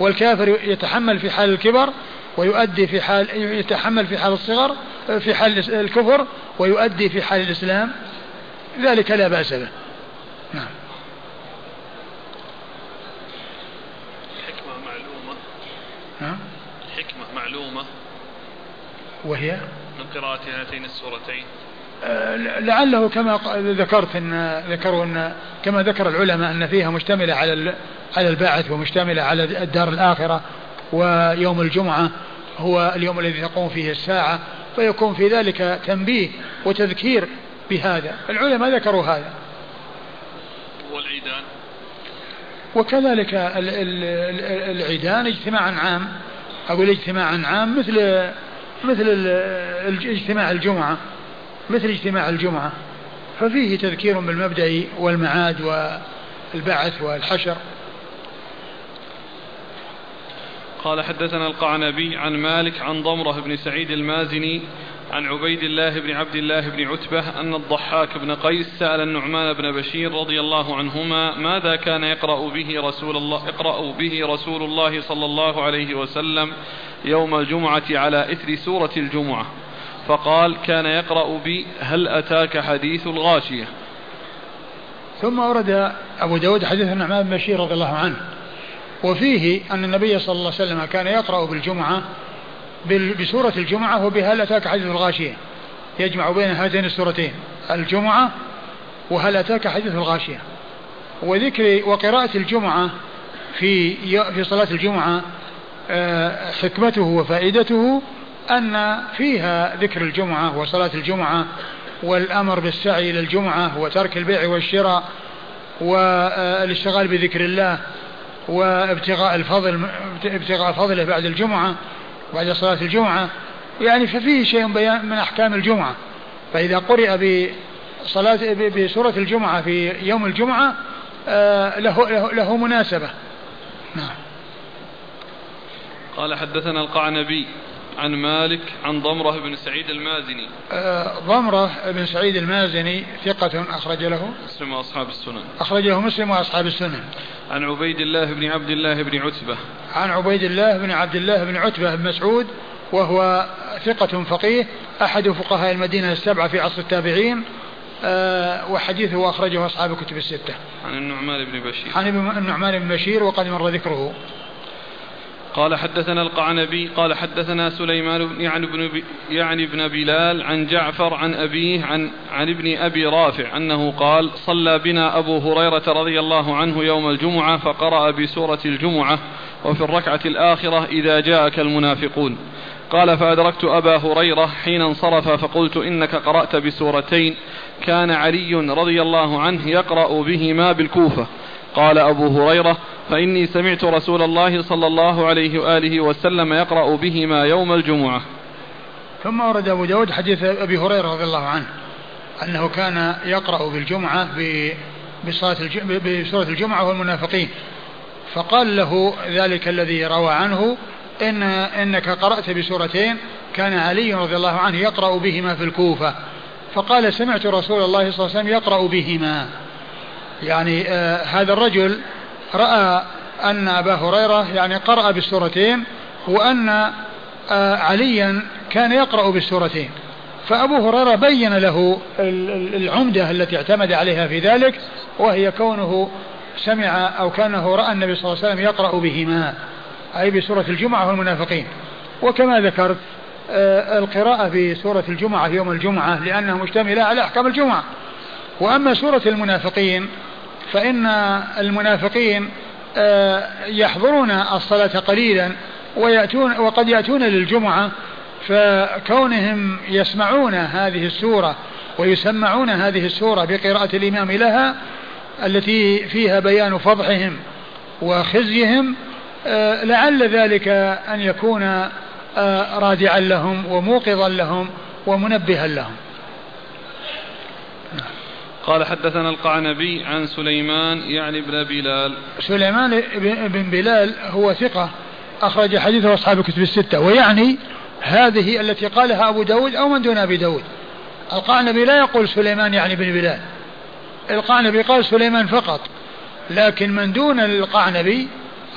والكافر يتحمل في حال الكبر ويؤدي في حال يتحمل في حال الصغر في حال الكفر ويؤدي في حال الإسلام. ذلك لا بأس به. نعم. حكمة معلومة. نعم حكمة معلومة. وهي؟ من قراءة هاتين السورتين؟ آه، لعله كما ذكرت إن ذكروا إن كما ذكر العلماء إن فيها مشتملة على على البعث ومشتملة على الدار الآخرة. ويوم الجمعة هو اليوم الذي تقوم فيه الساعة فيكون في ذلك تنبيه وتذكير بهذا. العلماء ذكروا هذا. والعيدان؟ وكذلك العيدان اجتماعا عام. أقول اجتماعا عام مثل مثل اجتماع الجمعة مثل اجتماع الجمعة. ففيه تذكير بالمبدأ والمعاد والبعث والحشر. قال حدثنا القعنبي عن مالك عن ضمرة بن سعيد المازني عن عبيد الله بن عبد الله بن عتبة أن الضحاك بن قيس سأل النعمان بن بشير رضي الله عنهما ماذا كان يقرأ به رسول الله اقرأ به رسول الله صلى الله عليه وسلم يوم الجمعة على إثر سورة الجمعة. فقال كان يقرأ بي هل أتاك حديث الغاشية؟ ثم ورد أبو داود حديث النعمان بن بشير رضي الله عنه. وفيه أن النبي صلى الله عليه وسلم كان يقرأ بالجمعة بسورة الجمعة وبهل أتاك حديث الغاشية؟ يجمع بين هاتين السورتين الجمعة وهل أتاك حديث الغاشية؟ وذكر وقراءة الجمعة في في صلاة الجمعة آه، حكمته وفائدته أن فيها ذكر الجمعة وصلاة الجمعة والأمر بالسعي إلى الجمعة وترك البيع والشراء والاشتغال بذكر الله وابتغاء الفضل ابتغاء فضله بعد الجمعة بعد صلاة الجمعة. يعني ففيه شيء بيان من أحكام الجمعة. فإذا قرئ بصلاة بسورة الجمعة في يوم الجمعة آه، له, له, له مناسبة. نعم. قال حدثنا القعنبي. عن مالك عن ضمرة بن سعيد المازني آه، ضمرة بن سعيد المازني ثقة أخرج له مسلم وأصحاب السنن أخرج له مسلم وأصحاب السنن عن عبيد الله بن عبد الله بن عتبة عن عبيد الله بن عبد الله بن عتبة بن مسعود وهو ثقة فقيه أحد فقهاء المدينة السبعة في عصر التابعين أه وحديثه أخرجه أصحاب الكتب الستة. عن النعمان بن بشير. عن النعمان بن بشير وقد مر ذكره. قال حدثنا القعنبي قال حدثنا سليمان يعني ابن يعني ابن بلال عن جعفر عن أبيه عن عن ابن أبي رافع أنه قال صلى بنا أبو هريرة رضي الله عنه يوم الجمعة فقرأ بسورة الجمعة وفي الركعة الآخرة إذا جاءك المنافقون قال فأدركت أبا هريرة حين انصرف فقلت إنك قرأت بسورتين كان علي رضي الله عنه يقرأ بهما بالكوفة قال أبو هريرة فإني سمعت رسول الله صلى الله عليه وآله وسلم يقرأ بهما يوم الجمعة. ثم ورد أبو داود حديث أبي هريرة رضي الله عنه أنه كان يقرأ بالجمعة بصلاة بسورة الجمعة والمنافقين فقال له ذلك الذي روى عنه إن إنك قرأت بسورتين كان علي رضي الله عنه يقرأ بهما في الكوفة. فقال سمعت رسول الله صلى الله عليه وسلم يقرأ بهما. يعني آه هذا الرجل رأى أن أبا هريرة يعني قرأ بالسورتين وأن آه عليا كان يقرأ بالسورتين. فأبو هريرة بين له العمدة التي اعتمد عليها في ذلك وهي كونه سمع أو كانه رأى النبي صلى الله عليه وسلم يقرأ بهما أي بسورة الجمعة والمنافقين. وكما ذكرت آه، القراءة في سورة الجمعة يوم الجمعة لأنها مشتملة على أحكام الجمعة. وأما سورة المنافقين فإن المنافقين آه، يحضرون الصلاة قليلا ويأتون وقد يأتون للجمعة فكونهم يسمعون هذه السورة ويسمعون هذه السورة بقراءة الإمام لها التي فيها بيان فضحهم وخزيهم آه، لعل ذلك أن يكون آه، رادعا لهم وموقظا لهم ومنبها لهم. قال حدثنا القعنبي عن سليمان يعني بن بلال. سليمان بن بلال هو ثقة أخرج حديثه أصحاب الكتب الستة ويعني هذه التي قالها أبو داود أو من دون أبي داود. القعنبي لا يقول سليمان يعني بن بلال. القعنبي قال سليمان فقط لكن من دون القعنبي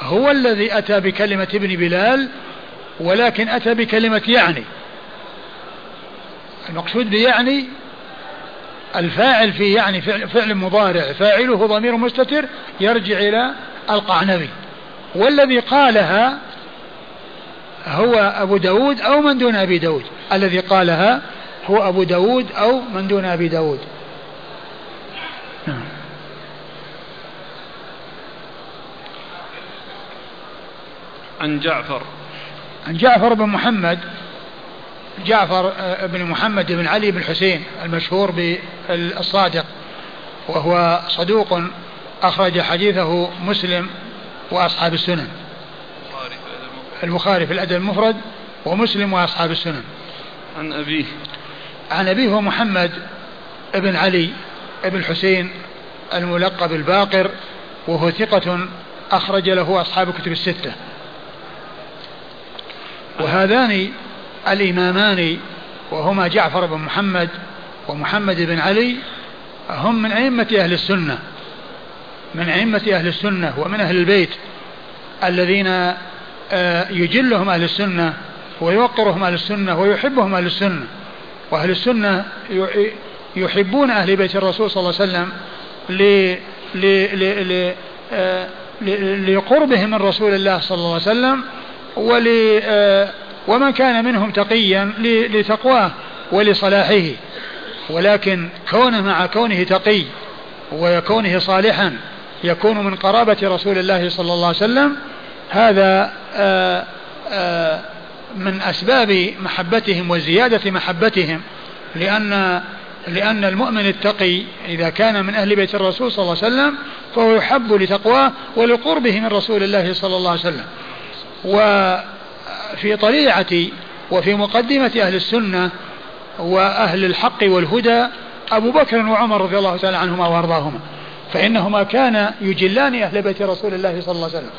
هو الذي أتى بكلمة ابن بلال ولكن أتى بكلمة يعني. المقصود بيعني الفاعل في يعني فعل, فعل مضارع فاعله ضمير مستتر يرجع إلى القعنبي. والذي قالها هو أبو داود أو من دون أبي داود. الذي قالها هو أبو داود أو من دون أبي داود. نعم. عن جعفر. عن جعفر بن محمد جعفر آه، بن محمد بن علي بن حسين المشهور بالصادق وهو صدوق أخرج حديثه مسلم وأصحاب السنن. البخاري في الأدب المفرد ومسلم وأصحاب السنن. عن أبيه. عن أبيه هو محمد بن علي بن حسين الملقب الباقر وهو ثقة أخرج له أصحاب الكتب الستة. وهذان الإمامان وهما جعفر بن محمد ومحمد بن علي هم من أئمة أهل السنة من أئمة أهل السنة ومن أهل البيت الذين آه، يجلهم أهل السنة ويوقرهم أهل السنة ويحبهم أهل السنة. وأهل السنة يحبون أهل بيت الرسول صلى الله عليه وسلم آه، لقربهم من رسول الله صلى الله عليه وسلم ول آه، ومن كان منهم تقيا لتقواه ولصلاحه. ولكن كونه مع كونه تقي وكونه صالحا يكون من قرابة رسول الله صلى الله عليه وسلم هذا آآ آآ من أسباب محبتهم وزيادة محبتهم. لأن لأن المؤمن التقي إذا كان من أهل بيت الرسول صلى الله عليه وسلم فهو يحب لتقواه ولقربه من رسول الله صلى الله عليه وسلم. وفي طليعة وفي مقدمة أهل السنة وأهل الحق والهدى أبو بكر وعمر رضي الله تعالى عنهما وأرضاهما فإنهما كان يجلان أهل بيت رسول الله صلى الله عليه وسلم.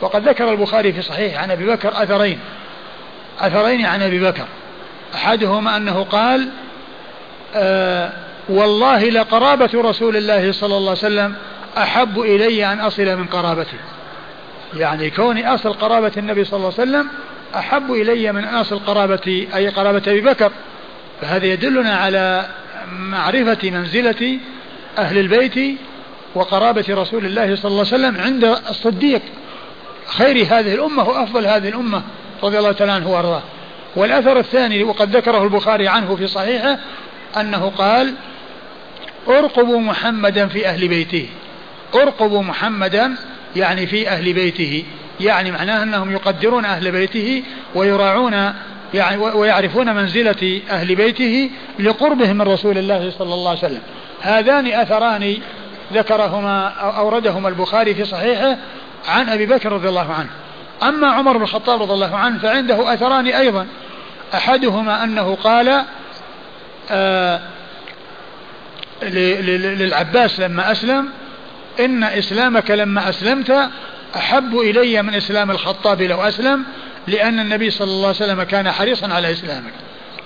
وقد ذكر البخاري في صحيح عن أبي بكر أثرين أثرين عن أبي بكر أحدهما أنه قال آه والله لقرابة رسول الله صلى الله عليه وسلم أحب إلي أن أصل من قرابته يعني كوني أصل قرابة النبي صلى الله عليه وسلم أحب إلي من أن أصل قرابة أي قرابة أبي بكر فهذا يدلنا على معرفة منزلة أهل البيت وقرابة رسول الله صلى الله عليه وسلم عند الصديق. خير هذه الأمة وأفضل هذه الأمة رضي الله تعالى عنه وأرضاه. والأثر الثاني وقد ذكره البخاري عنه في صحيحه أنه قال أرقبوا محمدا في أهل بيته. أرقبوا محمدا يعني في أهل بيته. يعني معناه أنهم يقدرون أهل بيته ويراعون يعني ويعرفون منزلة أهل بيته لقربهم من رسول الله صلى الله عليه وسلم. هذان أثران ذكرهما أو أوردهما البخاري في صحيحه عن أبي بكر رضي الله عنه. أما عمر بن الخطاب رضي الله عنه فعنده أثران أيضا. أحدهما أنه قال آه للعباس لما أسلم إن إسلامك لما أسلمت أحب إلي من إسلام الخطاب لو أسلم لأن النبي صلى الله عليه وسلم كان حريصا على إسلامك.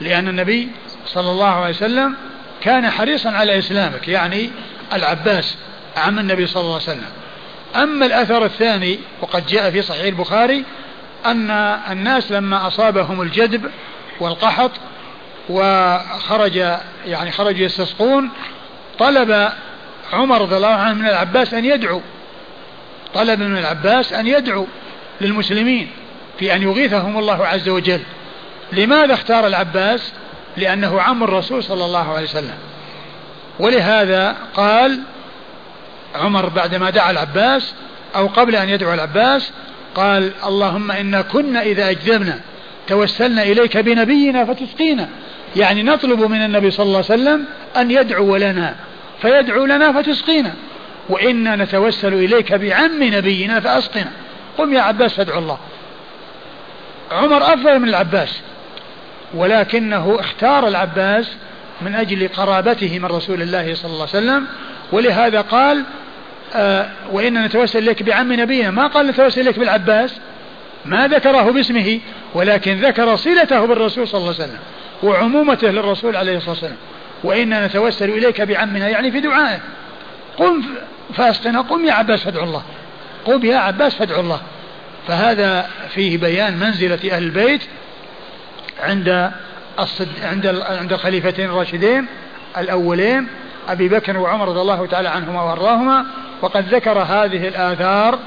لأن النبي صلى الله عليه وسلم كان حريصا على إسلامك يعني العباس عم النبي صلى الله عليه وسلم. أما الأثر الثاني وقد جاء في صحيح البخاري أن الناس لما أصابهم الجدب والقحط وخرج يعني خرجوا يستسقون طلب عمر رضي الله عنه من العباس أن يدعو. طلب من العباس أن يدعو للمسلمين في أن يغيثهم الله عز وجل. لماذا اختار العباس؟ لأنه عم الرسول صلى الله عليه وسلم. ولهذا قال عمر بعدما دعا العباس أو قبل أن يدعو العباس قال اللهم إنا كنا إذا أجذبنا توسلنا إليك بنبينا فتسقينا. يعني نطلب من النبي صلى الله عليه وسلم أن يدعو لنا فيدعو لنا فتسقينا. وإنا نتوسل إليك بعم نبينا فأسقنا. قم يا عباس فادعو الله. عمر أفضل من العباس ولكنه اختار العباس من أجل قرابته من رسول الله صلى الله عليه وسلم ولهذا قال آه وإنا نتوسل إليك بعم نبينا. ما قال نتوسل إليك بالعباس؟ ما ذكره باسمه ولكن ذكر صلته بالرسول صلى الله عليه وسلم وعمومته للرسول عليه الصلاة والسلام. وإنا نتوسل إليك بعمنا يعني في دعائه. قم فاسقنا قم يا عباس فادعو الله. قم يا عباس فادعو الله. فهذا فيه بيان منزلة أهل البيت عند الصد... عند ال... عند الخليفتين الراشدين الأولين أبي بكر وعمر رضي الله تعالى عنهما وأرضاهما. وقد ذكر هذه الآثار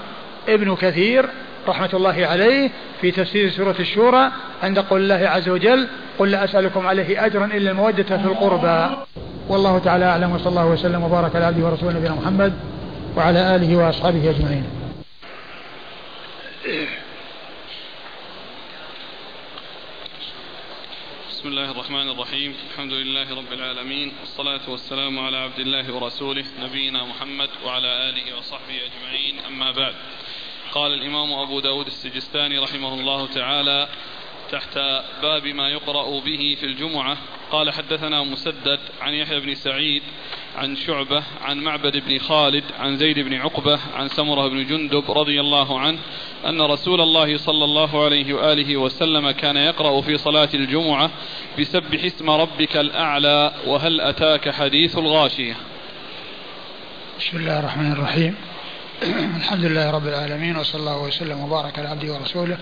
ابن كثير رحمة الله عليه في تفسير سورة الشورى عند قول الله عز وجل قل لا أسألكم عليه أجرا إلا المودة في القربى. والله تعالى أعلم وصلى الله وسلم وبارك على عبده ورسوله نبينا محمد وعلى آله وأصحابه أجمعين. بسم الله الرحمن الرحيم. الحمد لله رب العالمين والصلاة والسلام على عبد الله ورسوله نبينا محمد وعلى آله وصحبه أجمعين. أما بعد قال الإمام أبو داود السجستاني رحمه الله تعالى تحت باب ما يقرأ به في الجمعة. قال حدثنا مسدد عن يحيى بن سعيد عن شعبة عن معبد بن خالد عن زيد بن عقبة عن سمرة بن جندب رضي الله عنه أن رسول الله صلى الله عليه وآله وسلم كان يقرأ في صلاة الجمعة بسبح اسم ربك الأعلى وهل أتاك حديث الغاشية. بسم الله الرحمن الرحيم. الحمد لله رب العالمين وصلى الله وسلم وبارك على عبده ورسوله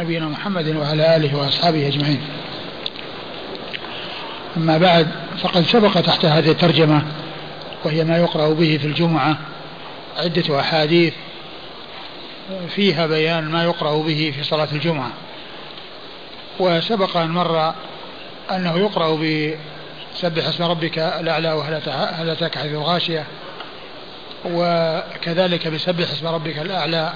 نبينا محمد وعلى آله وأصحابه أجمعين. أما بعد فقد سبق تحت هذه الترجمة وهي ما يقرأ به في الجمعة عدة أحاديث فيها بيان ما يقرأ به في صلاة الجمعة. وسبق أن مر أنه يقرأ بسبح اسم ربك الأعلى وهل أتاك حديث الغاشية. وكذلك بسبح اسم ربك الأعلى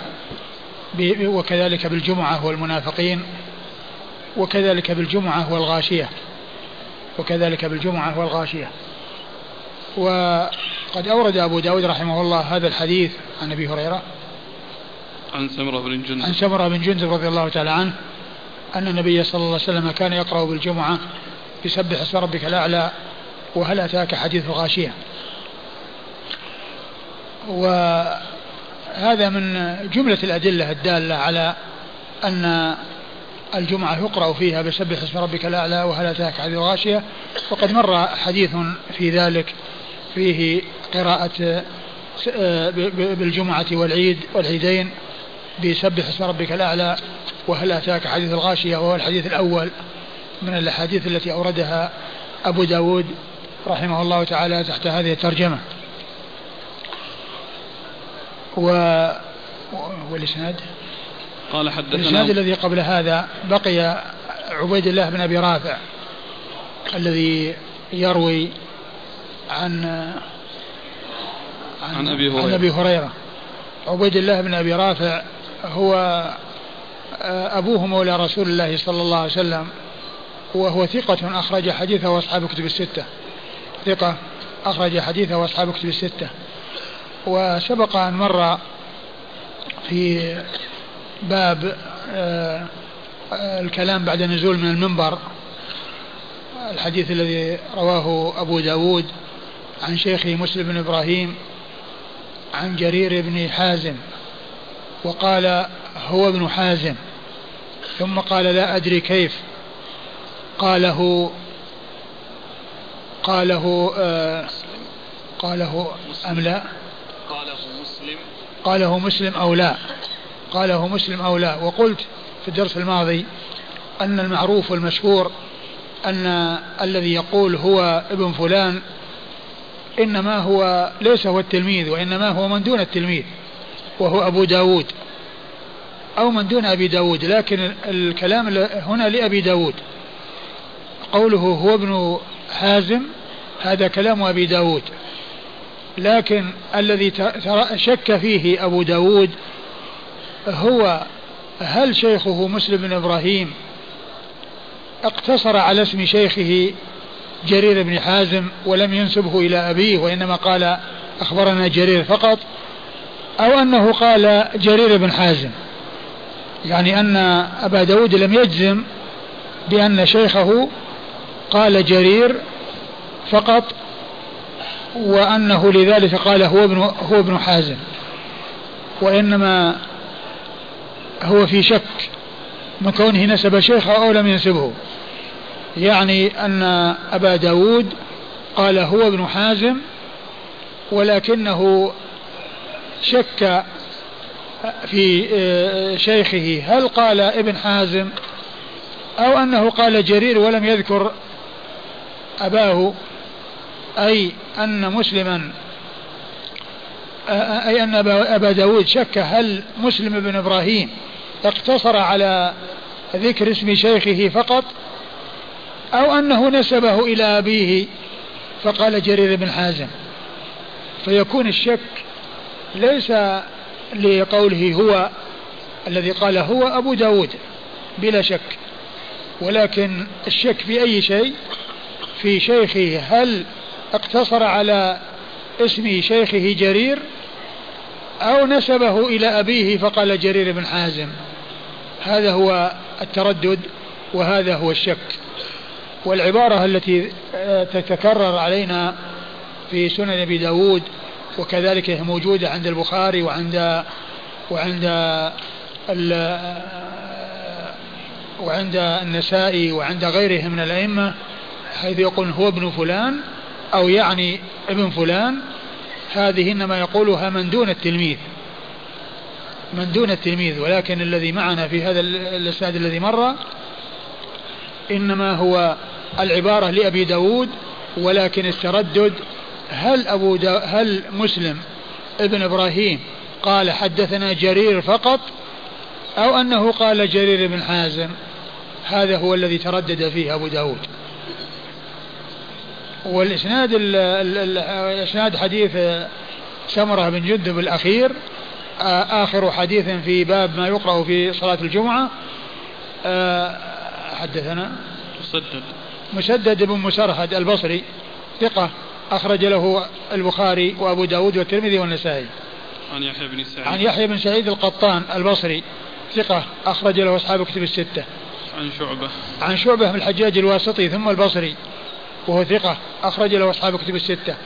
وكذلك بالجمعة والمنافقين وكذلك بالجمعة والغاشية وكذلك بالجمعة والغاشية. وقد أورد أبو داود رحمه الله هذا الحديث عن أبي هريرة عن سمرة بن جندب. عن سمرة بن جندب رضي الله تعالى عنه أن النبي صلى الله عليه وسلم كان يقرأ بالجمعة بسبح اسم ربك الأعلى وهل أتاك حديث الغاشية؟ وهذا من جملة الأدلة الدالة على أن الجمعة يقرأ فيها بسبح اسم ربك الأعلى وهل أتاك حديث الغاشية. وقد مر حديث في ذلك فيه قراءة بالجمعة والعيد والعيدين بسبح اسم ربك الأعلى وهل أتاك حديث الغاشية وهو الحديث الأول من الأحاديث التي أوردها أبو داود رحمه الله تعالى تحت هذه الترجمة. و والإسناد؟ قال حدثنا الإسناد الذي قبل هذا بقي عبيد الله بن أبي رافع الذي يروي عن عن, عن أبي هريرة عن أبي هريرة. عبيد الله بن أبي رافع هو أبوه مولى رسول الله صلى الله عليه وسلم وهو ثقة أخرج حديثه أصحاب كتب الستة. ثقة أخرج حديثه أصحاب كتب الستة. وسبق أن مر في باب آه، الكلام بعد النزول من المنبر الحديث الذي رواه أبو داود عن شيخه مسلم بن إبراهيم عن جرير بن حازم وقال هو ابن حازم ثم قال لا أدري كيف قاله قاله آه قاله أم لا؟ مسلم؟ قاله مسلم أو لا؟ قاله مسلم أو لا؟ وقلت في الدرس الماضي أن المعروف والمشهور أن الذي يقول هو ابن فلان إنما هو ليس هو التلميذ وإنما هو من دون التلميذ وهو أبو داود أو من دون أبي داود لكن الكلام هنا لأبي داود. قوله هو ابن حازم هذا كلام أبي داود. لكن الذي شك فيه أبو داود هو هل شيخه مسلم بن إبراهيم اقتصر على اسم شيخه جرير بن حازم ولم ينسبه إلى أبيه وإنما قال أخبرنا جرير فقط أو أنه قال جرير بن حازم يعني أن أبا داود لم يجزم بأن شيخه قال جرير فقط وأنه لذلك قال هو ابن هو ابن حازم. وإنما هو في شك من كونه نسب شيخه أو لم ينسبه. يعني أن أبا داود قال هو ابن حازم ولكنه شك في شيخه هل قال ابن حازم أو أنه قال جرير ولم يذكر أباه. أي أن مسلما أي أن أبا داود شك هل مسلم بن إبراهيم اقتصر على ذكر اسم شيخه فقط أو أنه نسبه إلى أبيه؟ فقال جرير بن حازم. فيكون الشك ليس لقوله هو الذي قال هو أبو داود بلا شك. ولكن الشك في أي شيء؟ في شيخه هل اقتصر على اسم شيخه جرير أو نسبه إلى أبيه فقال جرير بن حازم. هذا هو التردد وهذا هو الشك. والعبارة التي آه، تتكرر علينا في سنن أبي داود وكذلك هي موجودة عند البخاري وعند وعند وعند النسائي وعند غيره من الأئمة حيث يقول هو ابن فلان أو يعني ابن فلان هذه إنما يقولها من دون التلميذ. من دون التلميذ ولكن الذي معنا في هذا الإسناد الذي مر إنما هو العبارة لأبي داود ولكن التردد هل أبو دا هل مسلم ابن إبراهيم قال حدثنا جرير فقط أو أنه قال جرير بن حازم؟ هذا هو الذي تردد فيه أبو داود. والإسناد الإسناد حديث سمرة بن جندب الأخير آخر حديث في باب ما يقرأ في صلاة الجمعة. حدثنا مسدد. مسدد بن مسرهد البصري ثقة أخرج له البخاري وأبو داود والترمذي والنسائي. عن يحيى بن سعيد. عن يحيى بن سعيد القطان البصري ثقة أخرج له أصحاب كتب الستة. عن شعبة. عن شعبة بن الحجاج الواسطي ثم البصري. وهو ثقة أخرج له أصحاب كتب الستة.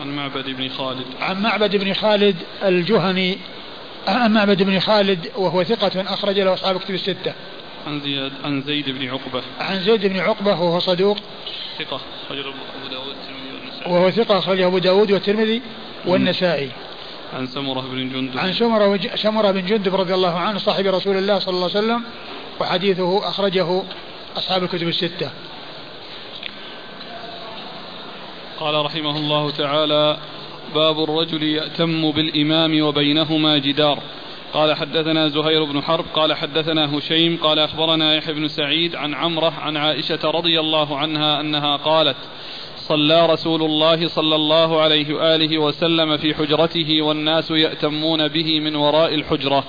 عن معبد بن خالد. عن معبد بن خالد الجهني عن معبد بن خالد وهو ثقة أخرج له أصحاب كتب الستة. عن زياد عن زيد بن عقبة. عن زيد بن عقبة وهو صدوق. ثقة أخرجه أبو داود وهو ثقة أخرجه أبو داود والترمذي والنسائي. عن سمرة بن جندب. عن سمرة سمرة بن جندب رضي الله عنه صاحب رسول الله صلى الله عليه وسلم وحديثه أخرجه أصحاب الكتب الستة. قال رحمه الله تعالى باب الرجل يأتم بالإمام وبينهما جدار. قال حدثنا زهير بن حرب قال حدثنا هشيم قال أخبرنا يحيى بن سعيد عن عمرة عن عائشة رضي الله عنها أنها قالت صلى رسول الله صلى الله عليه وآله وسلم في حجرته والناس يأتمون به من وراء الحجرة.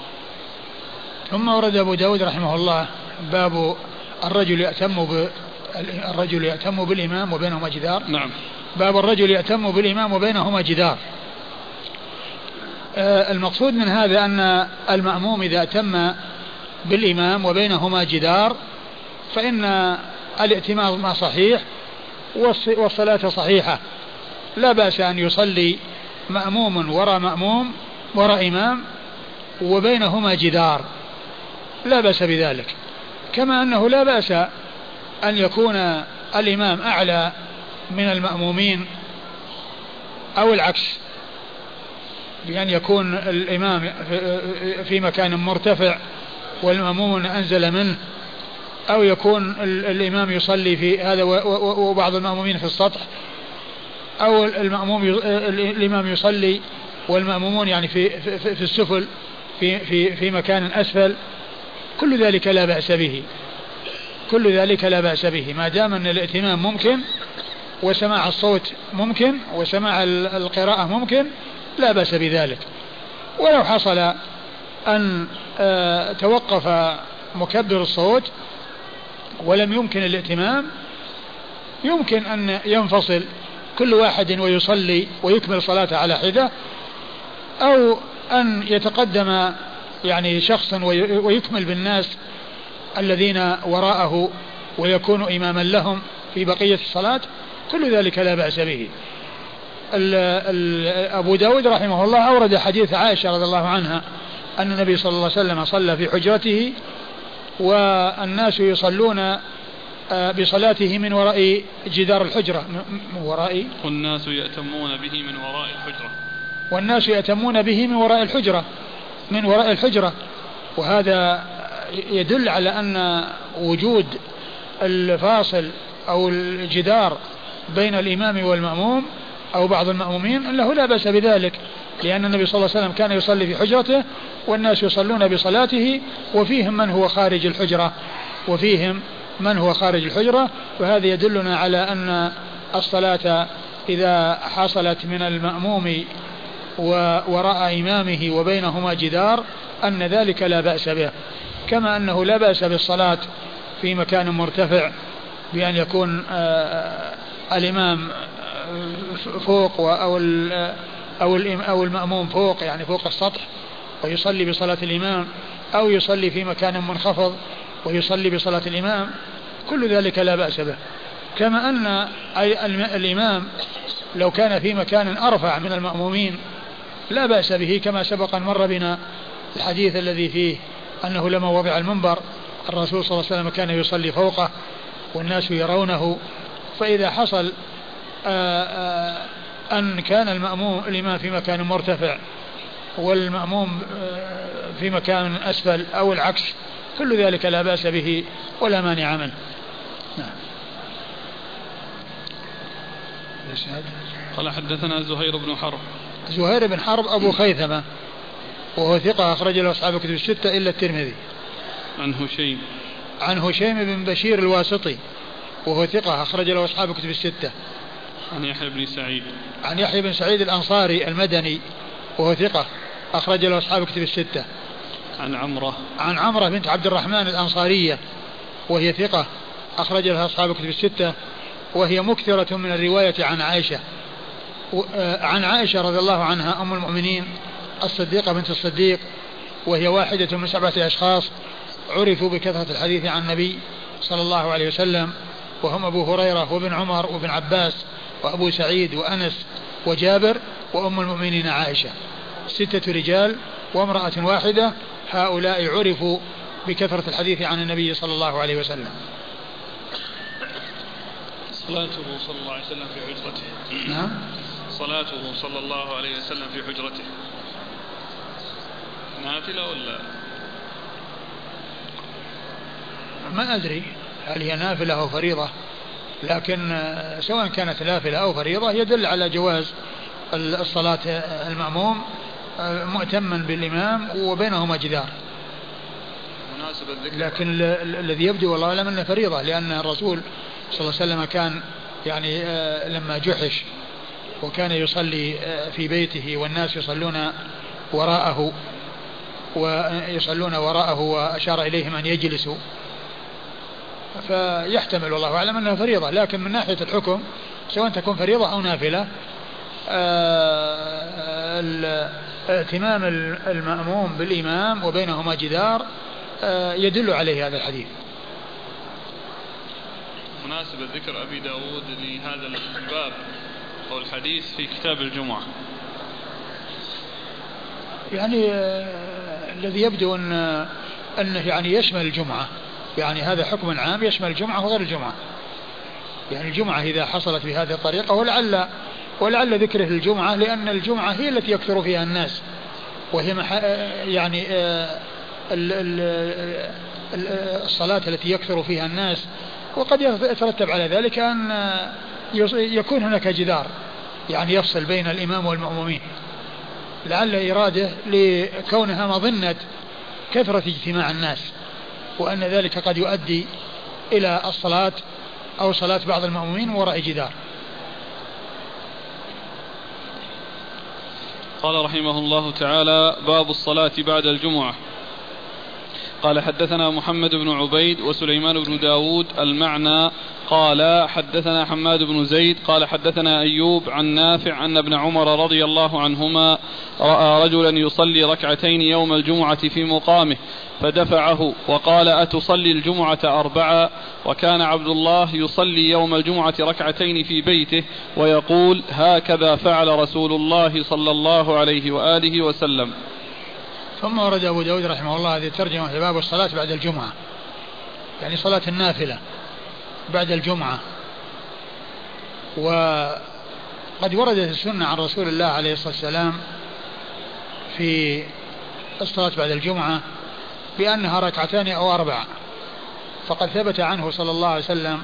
ثم ورد أبو داود رحمه الله باب الرجل يأتم ب الرجل يأتم بالإمام وبينهما جدار. نعم. باب الرجل يأتم بالإمام وبينهما جدار. آه، المقصود من هذا أن المأموم إذا أتم بالإمام وبينهما جدار فإن الائتمام صحيح والصلاة صحيحة. لا بأس أن يصلي مأموم وراء مأموم وراء إمام وبينهما جدار. لا بأس بذلك. كما أنه لا بأس أن يكون الإمام أعلى من المأمومين أو العكس بأن يكون الإمام في مكان مرتفع والمأموم أنزل منه أو يكون الإمام يصلي في هذا وبعض المأمومين في السطح أو المأموم الإمام يصلي والمأمومون يعني في في, في السفل في في في مكان أسفل كل ذلك لا بأس به كل ذلك لا بأس به. ما دام أن الائتمام ممكن وسماع الصوت ممكن وسماع القراءة ممكن لا بأس بذلك. ولو حصل أن آه، توقف مكبر الصوت ولم يمكن الائتمام يمكن أن ينفصل كل واحد ويصلي ويكمل صلاته على حدة أو أن يتقدم يعني شخص ويكمل بالناس الذين وراءه ويكون إماما لهم في بقية الصلاة. كل ذلك لا بأس به. ال ال أبو داود رحمه الله أورد حديث عائشة رضي الله عنها أن النبي صلى الله عليه وسلم صلى في حجرته والناس يصلون آه، بصلاته من وراء جدار الحجرة. من وراء؟ والناس يأتمون به من وراء الحجرة. والناس يأتمون به من وراء الحجرة. من وراء الحجرة. وهذا يدل على أن وجود الفاصل أو الجدار بين الإمام والمأموم أو بعض المأمومين له لا بأس بذلك لأن النبي صلى الله عليه وسلم كان يصلي في حجرته والناس يصلون بصلاته وفيهم من هو خارج الحجرة وفيهم من هو خارج الحجرة وهذا يدلنا على أن الصلاة إذا حصلت من المأموم ووراء إمامه وبينهما جدار أن ذلك لا بأس به. كما أنه لا بأس بالصلاة في مكان مرتفع بأن يكون آه، الإمام آه، فوق أو أو أو المأموم فوق يعني فوق السطح ويصلي بصلاة الإمام أو يصلي في مكان منخفض ويصلي بصلاة الإمام كل ذلك لا بأس به. كما أن الإمام لو كان في مكان أرفع من المأمومين لا بأس به كما سبق أن مر بنا الحديث الذي فيه أنه لما وضع المنبر الرسول صلى الله عليه وسلم كان يصلي فوقه والناس يرونه فإذا حصل آآ آآ أن كان المأموم الإمام في مكان مرتفع والمأموم في مكان أسفل أو العكس كل ذلك لا بأس به ولا مانع منه. نعم. قال حدثنا زهير بن حرب. زهير بن حرب أبو خيثمة وهو ثقة أخرج له أصحاب الكتب الستة إلا الترمذي. عن هشيم. عن هشيم بن بشير الواسطي. وهو ثقة أخرج له أصحاب الكتب الستة. عن يحيى بن سعيد. عن يحيى بن سعيد الأنصاري المدني وهو ثقة أخرج له أصحاب الكتب الستة. عن عمرة. عن عمرة بنت عبد الرحمن الأنصارية وهي ثقة أخرج لها أصحاب الكتب الستة وهي مكثرة من الرواية عن عائشة. آه، عن عائشة رضي الله عنها أم المؤمنين الصديقة بنت الصديق وهي واحدة من سبعة أشخاص عرفوا بكثرة الحديث عن النبي صلى الله عليه وسلم. وهم أبو هريرة وابن عمر وابن عباس وأبو سعيد وأنس وجابر وأم المؤمنين عائشة. ستة رجال وامرأة واحدة هؤلاء عرفوا بكثرة الحديث عن النبي صلى الله عليه وسلم. صلاته صلى الله عليه وسلم في حجرته. نعم. صلاته صلى الله عليه وسلم في حجرته. نافلة ولا؟ ما أدري. هل هي نافلة أو فريضة؟ لكن سواء كانت نافلة أو فريضة يدل على جواز الصلاة المأموم مؤتما بالإمام وبينهما جدار. لكن الذي يبدو والله أعلم أنه فريضة لأن الرسول صلى الله عليه وسلم كان يعني آه، لما جحش وكان يصلي آه، في بيته والناس يصلون وراءه ويصلون وراءه وأشار إليهم أن يجلسوا. فيحتمل والله أعلم أنها فريضة لكن من ناحية الحكم سواء تكون فريضة أو نافلة آه، ائتمام المأموم بالإمام وبينهما جدار آه، يدل عليه هذا الحديث. مناسبة ذكر أبي داود لهذا الباب أو الحديث في كتاب الجمعة. يعني آه، الذي يبدو أن أنه يعني يشمل الجمعة. يعني هذا حكم عام يشمل الجمعة وغير الجمعة. يعني الجمعة إذا حصلت بهذه الطريقة ولعل ولعل ذكره الجمعة لأن الجمعة هي التي يكثر فيها الناس. وهي. يعني آه، الصلاة التي يكثر فيها الناس. وقد يترتب على ذلك أن يكون هناك جدار يعني يفصل بين الإمام والمأمومين. لعل إراده لكونها مظنة كثرة اجتماع الناس. وأن ذلك قد يؤدي إلى الصلاة أو صلاة بعض المأمومين وراء جدار. قال رحمه الله تعالى باب الصلاة بعد الجمعة. قال حدثنا محمد بن عبيد وسليمان بن داود المعنى قال حدثنا حماد بن زيد قال حدثنا أيوب عن نافع أن ابن عمر رضي الله عنهما رأى رجلا يصلي ركعتين يوم الجمعة في مقامه فدفعه وقال أتصلي الجمعة أربعا وكان عبد الله يصلي يوم الجمعة ركعتين في بيته ويقول هكذا فعل رسول الله صلى الله عليه وآله وسلم. ثم ورد أبو داود رحمه الله هذه الترجمة في باب الصلاة بعد الجمعة يعني صلاة النافلة. بعد الجمعة. وقد وردت السنة عن رسول الله عليه الصلاة والسلام في الصلاة بعد الجمعة بأنها ركعتان أو أربع. فقد ثبت عنه صلى الله عليه وسلم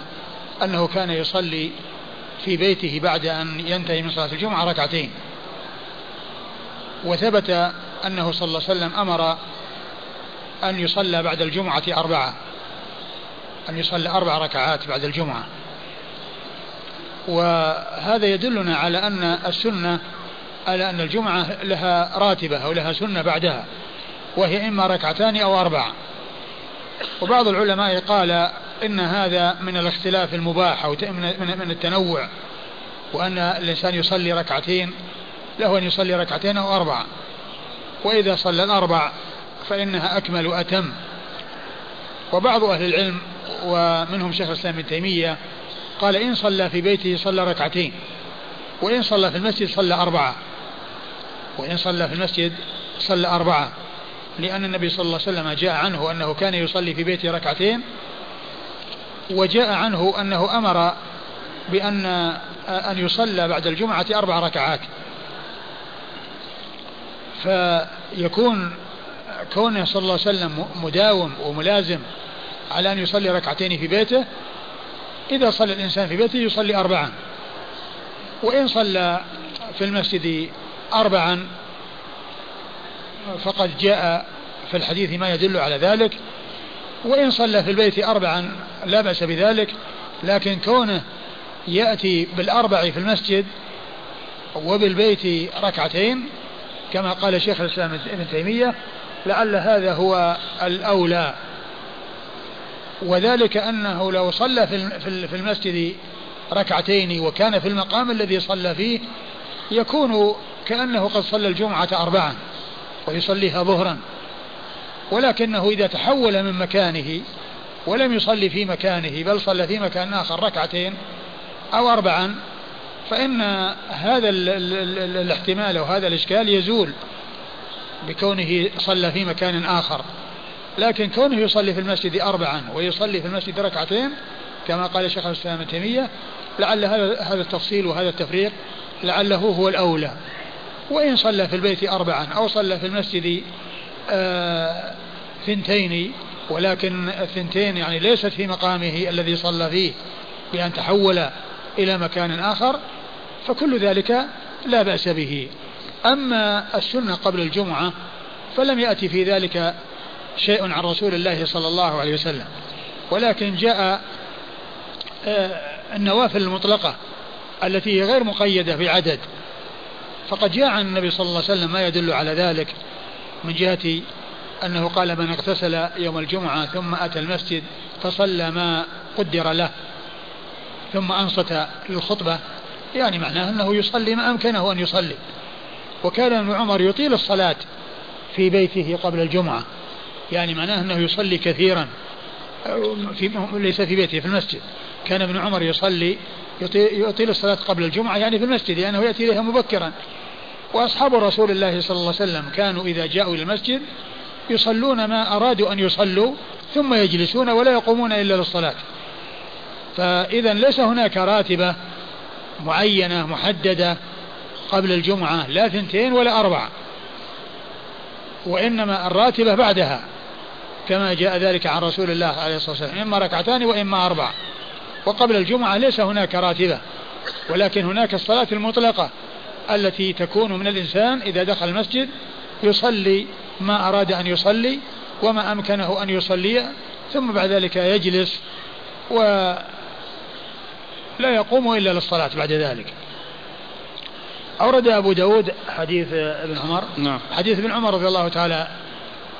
أنه كان يصلي في بيته بعد أن ينتهي من صلاة الجمعة ركعتين. وثبت أنه صلى الله عليه وسلم أمر أن يصلى بعد الجمعة أربعة. أن يصلى أربع ركعات بعد الجمعة. وهذا يدلنا على أن السنة على أن الجمعة لها راتبة أو لها سنة بعدها وهي إما ركعتان أو أربع. وبعض العلماء قال إن هذا من الاختلاف المباح أو من التنوع وأن الإنسان يصلي ركعتين له أن يصلي ركعتين أو أربع. وإذا صلى الأربع فإنها أكمل وأتم. وبعض أهل العلم ومنهم شيخ الإسلام ابن تيمية قال إن صلى في بيته صلى ركعتين وإن صلى في المسجد صلى أربعة وإن صلى في المسجد صلى أربعة لأن النبي صلى الله عليه وسلم جاء عنه أنه كان يصلي في بيته ركعتين وجاء عنه أنه أمر بأن أن يصلى بعد الجمعة أربع ركعات. فيكون كونه صلى الله عليه وسلم مداوم وملازم على أن يصلي ركعتين في بيته. إذا صلى الإنسان في بيته يصلي أربعا. وإن صلى في المسجد أربعا فقد جاء في الحديث ما يدل على ذلك. وإن صلى في البيت أربعا لا بأس بذلك. لكن كونه يأتي بالأربع في المسجد وبالبيت ركعتين كما قال شيخ الإسلام ابن تيمية لعل هذا هو الأولى. وذلك أنه لو صلى في المسجد ركعتين وكان في المقام الذي صلى فيه يكون كأنه قد صلى الجمعة أربعا ويصليها ظهرا. ولكنه إذا تحول من مكانه ولم يصلي في مكانه بل صلى في مكان آخر ركعتين أو أربعا فإن هذا ال ال ال الاحتمال أو هذا الإشكال يزول بكونه صلى في مكان آخر. لكن كونه يصلي في المسجد أربعا ويصلي في المسجد ركعتين كما قال شيخ الإسلام تيمية لعل هذا هذا التفصيل وهذا التفريق لعله هو الأولى. وإن صلى في البيت أربعا أو صلى في المسجد آه ثنتين ولكن الثنتين يعني ليست في مقامه الذي صلى فيه بأن تحول إلى مكان آخر فكل ذلك لا بأس به. أما السنة قبل الجمعة فلم يأتي في ذلك شيء عن رسول الله صلى الله عليه وسلم. ولكن جاء آه، النوافل المطلقة التي هي غير مقيدة بعدد فقد جاء عن النبي صلى الله عليه وسلم ما يدل على ذلك من جهة أنه قال من اغتسل يوم الجمعة ثم أتى المسجد فصلى ما قدر له ثم أنصت للخطبة. يعني معناه أنه يصلي ما أمكنه أن يصلي. وكان ابن عمر يطيل الصلاة في بيته قبل الجمعة. يعني معناه أنه يصلي كثيرا. في ليس في بيته في المسجد. كان ابن عمر يصلي يطيل الصلاة قبل الجمعة يعني في المسجد لأنه يعني يأتي إليها مبكرا. وأصحاب رسول الله صلى الله عليه وسلم كانوا إذا جاءوا إلى المسجد يصلون ما أرادوا أن يصلوا ثم يجلسون ولا يقومون إلا للصلاة. فإذا ليس هناك راتبة معينة محددة قبل الجمعة لا ثنتين ولا أربعة. وإنما الراتبة بعدها. كما جاء ذلك عن رسول الله عليه الصلاة والسلام. إما ركعتان وإما أربع. وقبل الجمعة ليس هناك راتبة. ولكن هناك الصلاة المطلقة التي تكون من الإنسان إذا دخل المسجد يصلي ما أراد أن يصلي وما أمكنه أن يصلي. ثم بعد ذلك يجلس ولا يقوم إلا للصلاة بعد ذلك. أورد أبو داود حديث ابن عمر. نعم. حديث ابن عمر رضي الله تعالى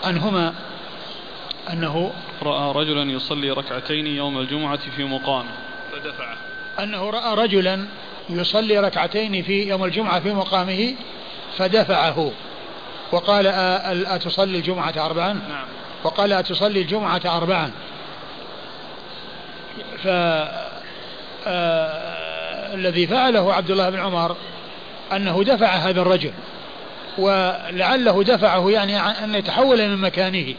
عنهما أنه رأى رجلا يصلي ركعتين يوم الجمعة في مقامه فدفعه. أنه رأى رجلا يصلي ركعتين في يوم الجمعة في مقامه فدفعه. وقال أتصلي الجمعة أربعا؟ نعم. وقال أتصلي الجمعة أربعا. ف الذي فعله عبد الله بن عمر أنه دفع هذا الرجل ولعله دفعه يعني أن يتحول من مكانه.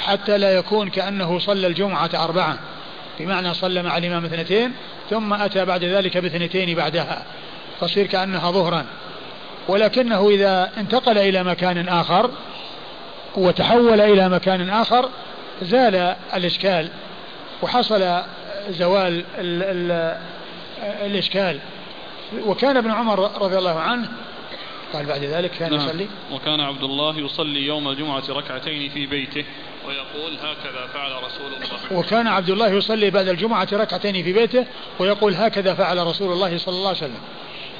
حتى لا يكون كأنه صلى الجمعة أربعا بمعنى صلى مع الإمام اثنتين ثم أتى بعد ذلك باثنتين بعدها. تصير كأنها ظهرا. ولكنه إذا انتقل إلى مكان آخر وتحول إلى مكان آخر زال الإشكال. وحصل زوال ال ال الإشكال. وكان ابن عمر رضي الله عنه قال بعد ذلك كان نعم. يصلي. وكان عبد الله يصلي يوم الجمعة ركعتين في بيته ويقول هكذا فعل رسول الله. وكان عبد الله يصلي بعد الجمعة ركعتين في بيته ويقول هكذا فعل رسول الله صلى الله عليه وسلم.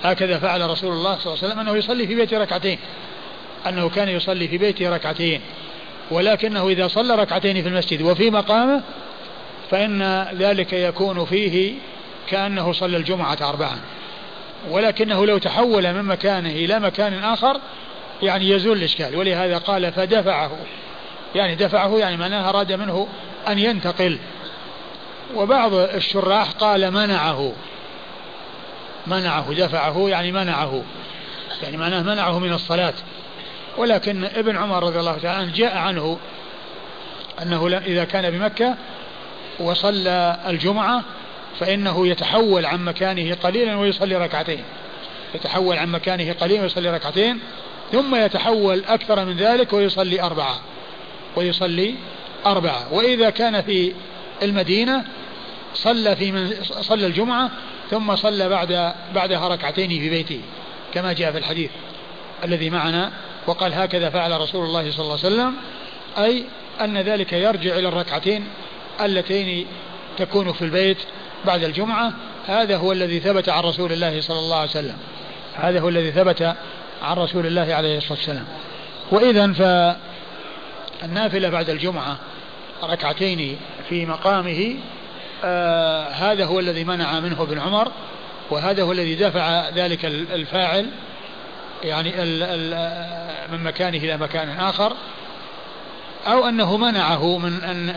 هكذا فعل رسول الله صلى الله عليه وسلم أنه يصلي في بيته ركعتين. أنه كان يصلي في بيته ركعتين. ولكنه إذا صلى ركعتين في المسجد وفي مقامه فإن ذلك يكون فيه كأنه صلى الجمعة أربعا. ولكنه لو تحول من مكانه إلى مكان آخر يعني يزول الإشكال. ولهذا قال فدفعه. يعني دفعه يعني معناه أراد منه أن ينتقل. وبعض الشراح قال منعه. منعه دفعه يعني منعه. يعني معناه منعه من الصلاة. ولكن ابن عمر رضي الله تعالى عنه جاء عنه أنه إذا كان بمكة وصلى الجمعة فإنه يتحول عن مكانه قليلا ويصلي ركعتين. يتحول عن مكانه قليلا ويصلي ركعتين ثم يتحول أكثر من ذلك ويصلي أربعة. ويصلي أربعة. وإذا كان في المدينة صلى في من صلى الجمعة ثم صلى بعد بعدها ركعتين في بيته كما جاء في الحديث الذي معنا وقال هكذا فعل رسول الله صلى الله عليه وسلم أي أن ذلك يرجع إلى الركعتين اللتين تكون في البيت بعد الجمعة هذا هو الذي ثبت عن رسول الله صلى الله عليه وسلم. هذا هو الذي ثبت عن رسول الله عليه الصلاة والسلام. وإذا فالنافلة بعد الجمعة ركعتين في مقامه آه هذا هو الذي منع منه ابن عمر وهذا هو الذي دفع ذلك الفاعل يعني ال ال من مكانه إلى مكان آخر. أو أنه منعه من أن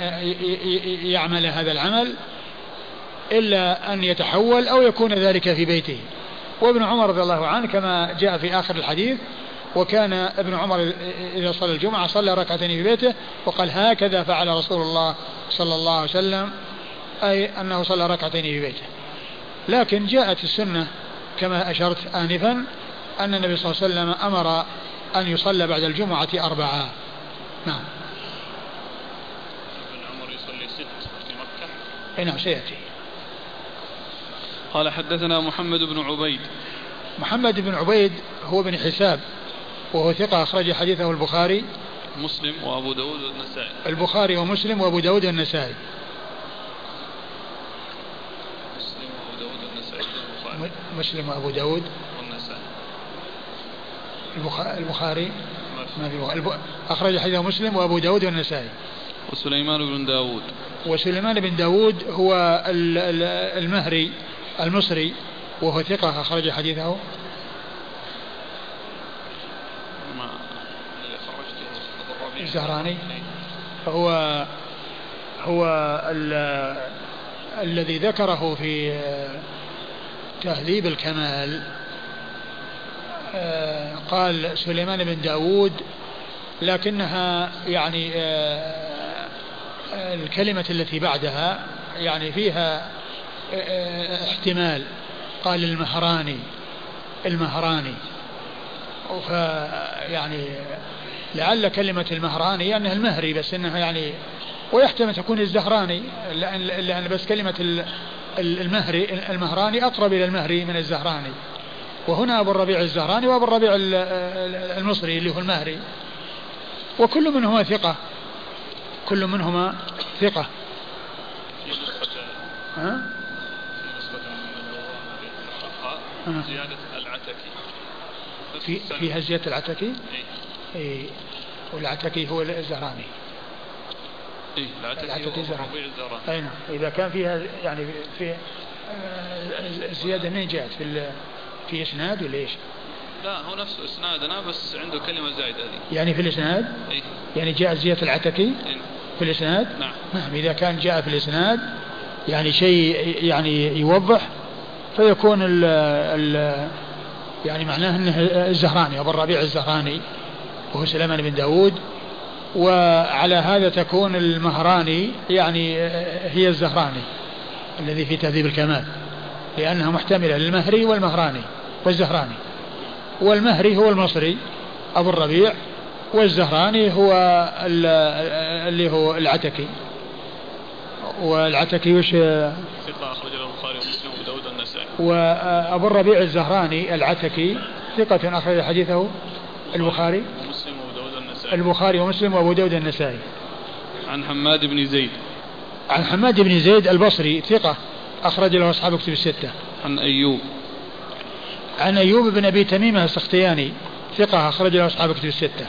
يعمل هذا العمل. إلا أن يتحول أو يكون ذلك في بيته. وابن عمر رضي الله عنه كما جاء في آخر الحديث وكان ابن عمر إذا صلى الجمعة صلى ركعتين في بيته وقال هكذا فعل رسول الله صلى الله عليه وسلم أي أنه صلى ركعتين في بيته. لكن جاءت السنة كما أشرت آنفا أن النبي صلى الله عليه وسلم أمر أن يصلى بعد الجمعة أربعة. نعم. ابن عمر يصلي ست في مكة؟ نعم سيأتي. قال حدثنا محمد بن عبيد. محمد بن عبيد هو بن حساب وهو ثقة أخرج حديثه البخاري مسلم وأبو داود والنسائي. البخاري ومسلم وأبو داود والنسائي. مسلم وأبو داود والنسائي. مسلم وأبو داود. والنسائي. البخاري. ما في أخرج حديثه مسلم وأبو داود والنسائي. وسليمان بن داود. وسليمان بن داود هو المهري. المصري وهو ثقة أخرج حديثه. الزهراني. فهو هو الذي ذكره في تهذيب الكمال. آه، قال سليمان بن داود لكنها يعني آه، الكلمة التي بعدها يعني فيها احتمال. قال المهراني المهراني. يعني لعل كلمة المهراني أنها المهري بس أنها يعني ويحتمل تكون الزهراني لأن, لأن بس كلمة المهري المهراني أقرب إلى المهري من الزهراني. وهنا أبو الربيع الزهراني وأبو الربيع المصري اللي هو المهري. وكل منهما ثقة. كل منهما ثقة. ها؟ زيادة العتكي. في فيها زيادة العتكي؟ اي إيه. والعتكي هو الزهراني إيه العتكي الزهراني أي نعم. إذا كان فيها يعني في الزيادة منين جاءت في في إسناد ولا إيش؟ لا هو نفسه إسنادنا بس عنده كلمة زايدة هذه. يعني في الإسناد؟ اي يعني جاء زيادة العتكي؟ إيه؟ في الإسناد؟ نعم. نعم. إذا كان جاء في الإسناد يعني شيء يعني يوضح فيكون ال ال يعني معناه إنه الزهراني أبو الربيع الزهراني وهو سليمان بن داود. وعلى هذا تكون المهراني يعني هي الزهراني الذي في تهذيب الكمال لأنها محتملة للمهري والمهراني والزهراني. والمهري هو المصري أبو الربيع والزهراني هو اللي هو العتكي. والعتكي وش؟ ثقة أخرج له البخاري ومسلم وأبو داود النسائي وأبو الربيع الزهراني العتكي ثقة أخرج حديثه البخاري. ومسلم وأبو داود النسائي البخاري ومسلم وأبو داود النسائي عن حماد بن زيد. عن حماد بن زيد البصري ثقة أخرج له أصحاب كتب الستة. عن أيوب. عن أيوب بن أبي تميمة السختياني ثقة أخرج له أصحاب كتب الستة.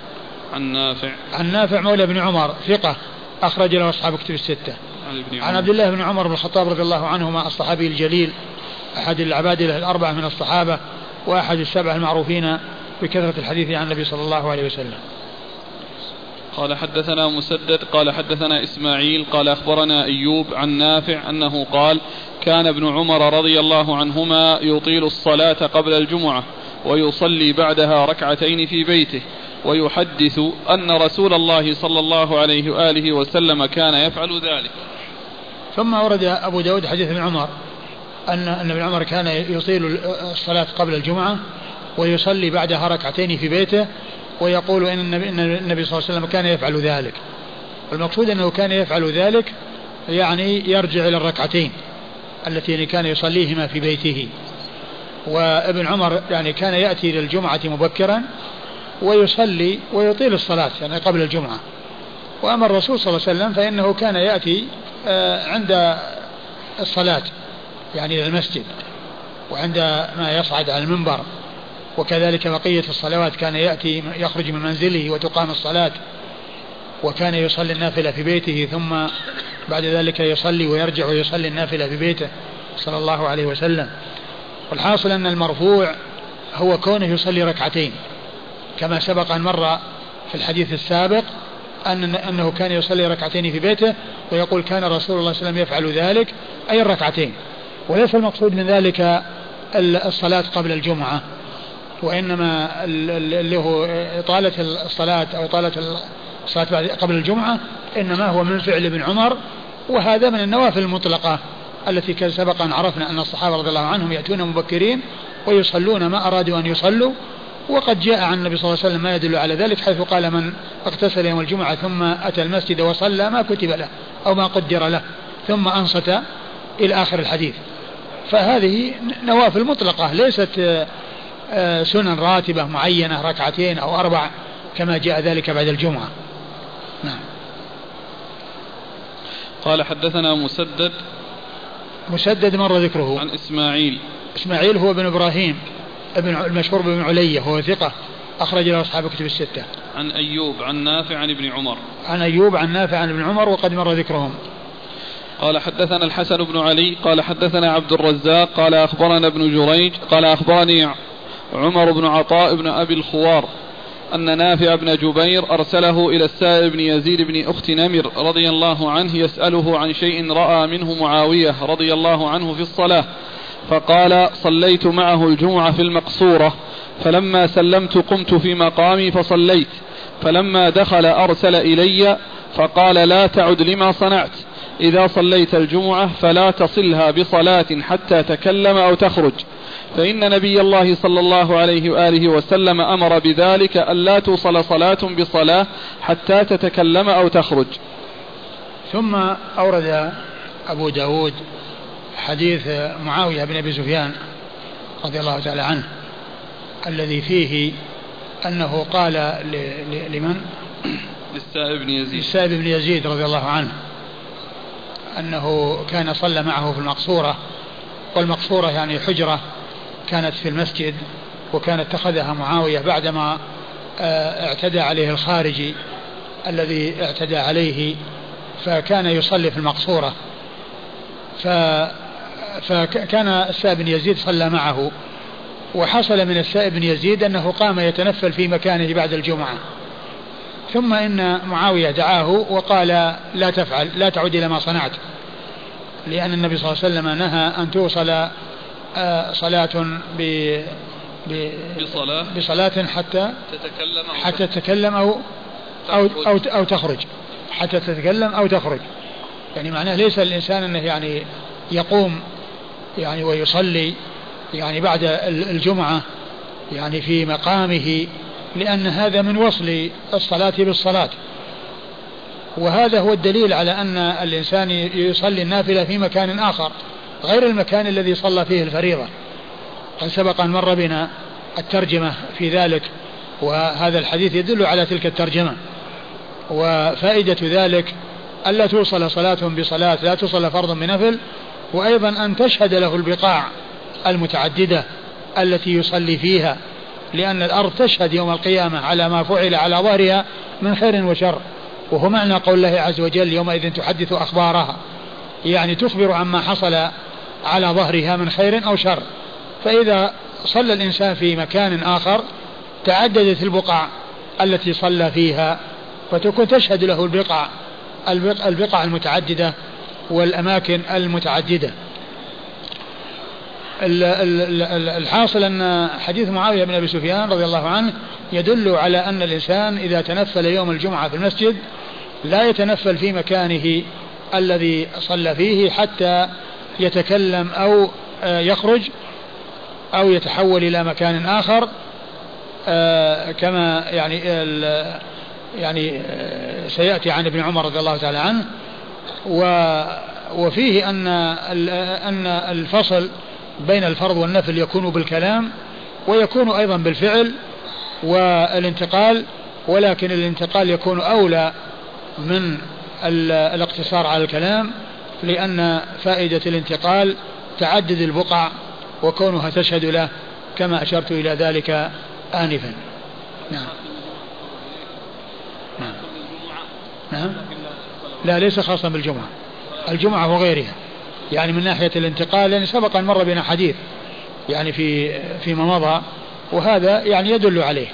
عن نافع. عن نافع مولى بن عمر ثقة أخرج له أصحاب كتب الستة. عن, عن عبد الله بن عمر بن الخطاب رضي الله عنهما الصحابي الجليل أحد العبادلة الأربعة من الصحابة وأحد السبعة المعروفين بكثرة الحديث عن النبي صلى الله عليه وسلم. قال حدثنا مسدد قال حدثنا إسماعيل قال أخبرنا أيوب عن نافع أنه قال كان ابن عمر رضي الله عنهما يطيل الصلاة قبل الجمعة ويصلي بعدها ركعتين في بيته ويحدث أن رسول الله صلى الله عليه وآله وسلم كان يفعل ذلك. ثم ورد أبو داود حديث ابن عمر. أن أن ابن عمر كان يطيل الصلاة قبل الجمعة ويصلي بعدها ركعتين في بيته ويقول إن النبي, إن النبي صلى الله عليه وسلم كان يفعل ذلك. المقصود أنه كان يفعل ذلك يعني يرجع إلى الركعتين التي كان يصليهما في بيته. وابن عمر يعني كان يأتي للجمعة مبكرا ويصلي ويطيل الصلاة يعني قبل الجمعة. وأما الرسول صلى الله عليه وسلم فإنه كان يأتي آه، عند الصلاة. يعني إلى المسجد وعندما يصعد على المنبر. وكذلك بقية الصلوات كان يأتي يخرج من منزله وتقام الصلاة وكان يصلي النافلة في بيته ثم بعد ذلك يصلي ويرجع ويصلي النافلة في بيته صلى الله عليه وسلم. والحاصل أن المرفوع هو كونه يصلي ركعتين. كما سبق أن مر في الحديث السابق أن أنه كان يصلي ركعتين في بيته ويقول كان رسول الله صلى الله عليه وسلم يفعل ذلك أي الركعتين وليس المقصود من ذلك الصلاة قبل الجمعة وإنما اللي هو إطالة الصلاة أو إطالة الصلاة قبل الجمعة إنما هو من فعل ابن عمر وهذا من النوافل المطلقة التي كان سبق أن عرفنا أن الصحابة رضي الله عنهم يأتون مبكرين ويصلون ما أرادوا أن يصلوا وقد جاء عن النبي صلى الله عليه وسلم ما يدل على ذلك حيث قال من اغتسل يوم الجمعة ثم أتى المسجد وصلى ما كتب له أو ما قدر له ثم أنصت إلى آخر الحديث. فهذه نوافل مطلقة ليست آه، سنن راتبة معينة ركعتين أو أربع كما جاء ذلك بعد الجمعة. نعم. قال حدثنا مسدد. مسدد مر ذكره. عن إسماعيل. إسماعيل هو بن إبراهيم ابن المشهور بن علية هو ثقة أخرج له أصحاب كتب الستة. عن أيوب عن نافع عن ابن عمر. عن أيوب عن نافع عن ابن عمر وقد مر ذكرهم. قال حدثنا الحسن بن علي قال حدثنا عبد الرزاق قال أخبرنا ابن جريج قال أخبرني عمر بن عطاء بن أبي الخوار أن نافع بن جبير أرسله إلى السائب بن يزيد بن أخت نمر رضي الله عنه يسأله عن شيء رأى منه معاوية رضي الله عنه في الصلاة فقال صليت معه الجمعة في المقصورة فلما سلمت قمت في مقامي فصليت فلما دخل أرسل إلي فقال لا تعد لما صنعت إذا صليت الجمعة فلا تصلها بصلاة حتى تكلم أو تخرج. فإن نبي الله صلى الله عليه وآله وسلم أمر بذلك ألا توصل صلاة بصلاة حتى تتكلم أو تخرج. ثم أورد أبو داود حديث معاوية بن أبي سفيان رضي الله تعالى عنه الذي فيه أنه قال لمن؟ للسائب بن يزيد. للسائب بن يزيد رضي الله عنه. أنه كان صلى معه في المقصورة والمقصورة يعني حجرة كانت في المسجد وكان اتخذها معاوية بعدما آه، اعتدى عليه الخارجي الذي اعتدى عليه فكان يصلي في المقصورة. ف فكان السائب بن يزيد صلى معه وحصل من السائب بن يزيد أنه قام يتنفل في مكانه بعد الجمعة. ثم إن معاوية دعاه وقال لا تفعل لا تعد إلى ما صنعت. لأن النبي صلى الله عليه وسلم نهى أن توصل آه، صلاة ب بصلاة بصلاة حتى تتكلم أو حتى تتكلم أو أو أو, أو تخرج. حتى تتكلم أو تخرج. يعني معناه ليس الإنسان أنه يعني يقوم يعني ويصلي يعني بعد الجمعة يعني في مقامه لأن هذا من وصل الصلاة بالصلاة. وهذا هو الدليل على أن الإنسان يصلي النافلة في مكان آخر غير المكان الذي صلى فيه الفريضة. قد سبق أن مر بنا الترجمة في ذلك وهذا الحديث يدل على تلك الترجمة. وفائدة ذلك ألا توصل صلاة بصلاة لا توصل فرض بنفل وأيضا أن تشهد له البقاع المتعددة التي يصلي فيها. لأن الأرض تشهد يوم القيامة على ما فعل على ظهرها من خير وشر. وهو معنى قول الله عز وجل يومئذ تحدث أخبارها. يعني تخبر عما حصل على ظهرها من خير أو شر. فإذا صلى الإنسان في مكان آخر تعددت البقع التي صلى فيها فتكون تشهد له البقع البقع المتعددة والأماكن المتعددة. الحاصل أن حديث معاوية بن أبي سفيان رضي الله عنه يدل على أن الإنسان إذا تنفل يوم الجمعة في المسجد لا يتنفل في مكانه الذي صلى فيه حتى يتكلم أو آه، يخرج أو يتحول إلى مكان آخر آه، كما يعني يعني آه، سيأتي عن ابن عمر رضي الله تعالى عنه. وفيه أن أن الفصل بين الفرض والنفل يكون بالكلام ويكون أيضا بالفعل والانتقال ولكن الانتقال يكون أولى من الاقتصار على الكلام لأن فائدة الانتقال تعدد البقع وكونها تشهد له كما أشرت إلى ذلك آنفا. نعم. نعم. نعم. لا ليس خاصا بالجمعة. الجمعة وغيرها. يعني من ناحية الانتقال يعني سبق أن مر بنا حديث يعني في فيما مضى وهذا يعني يدل عليه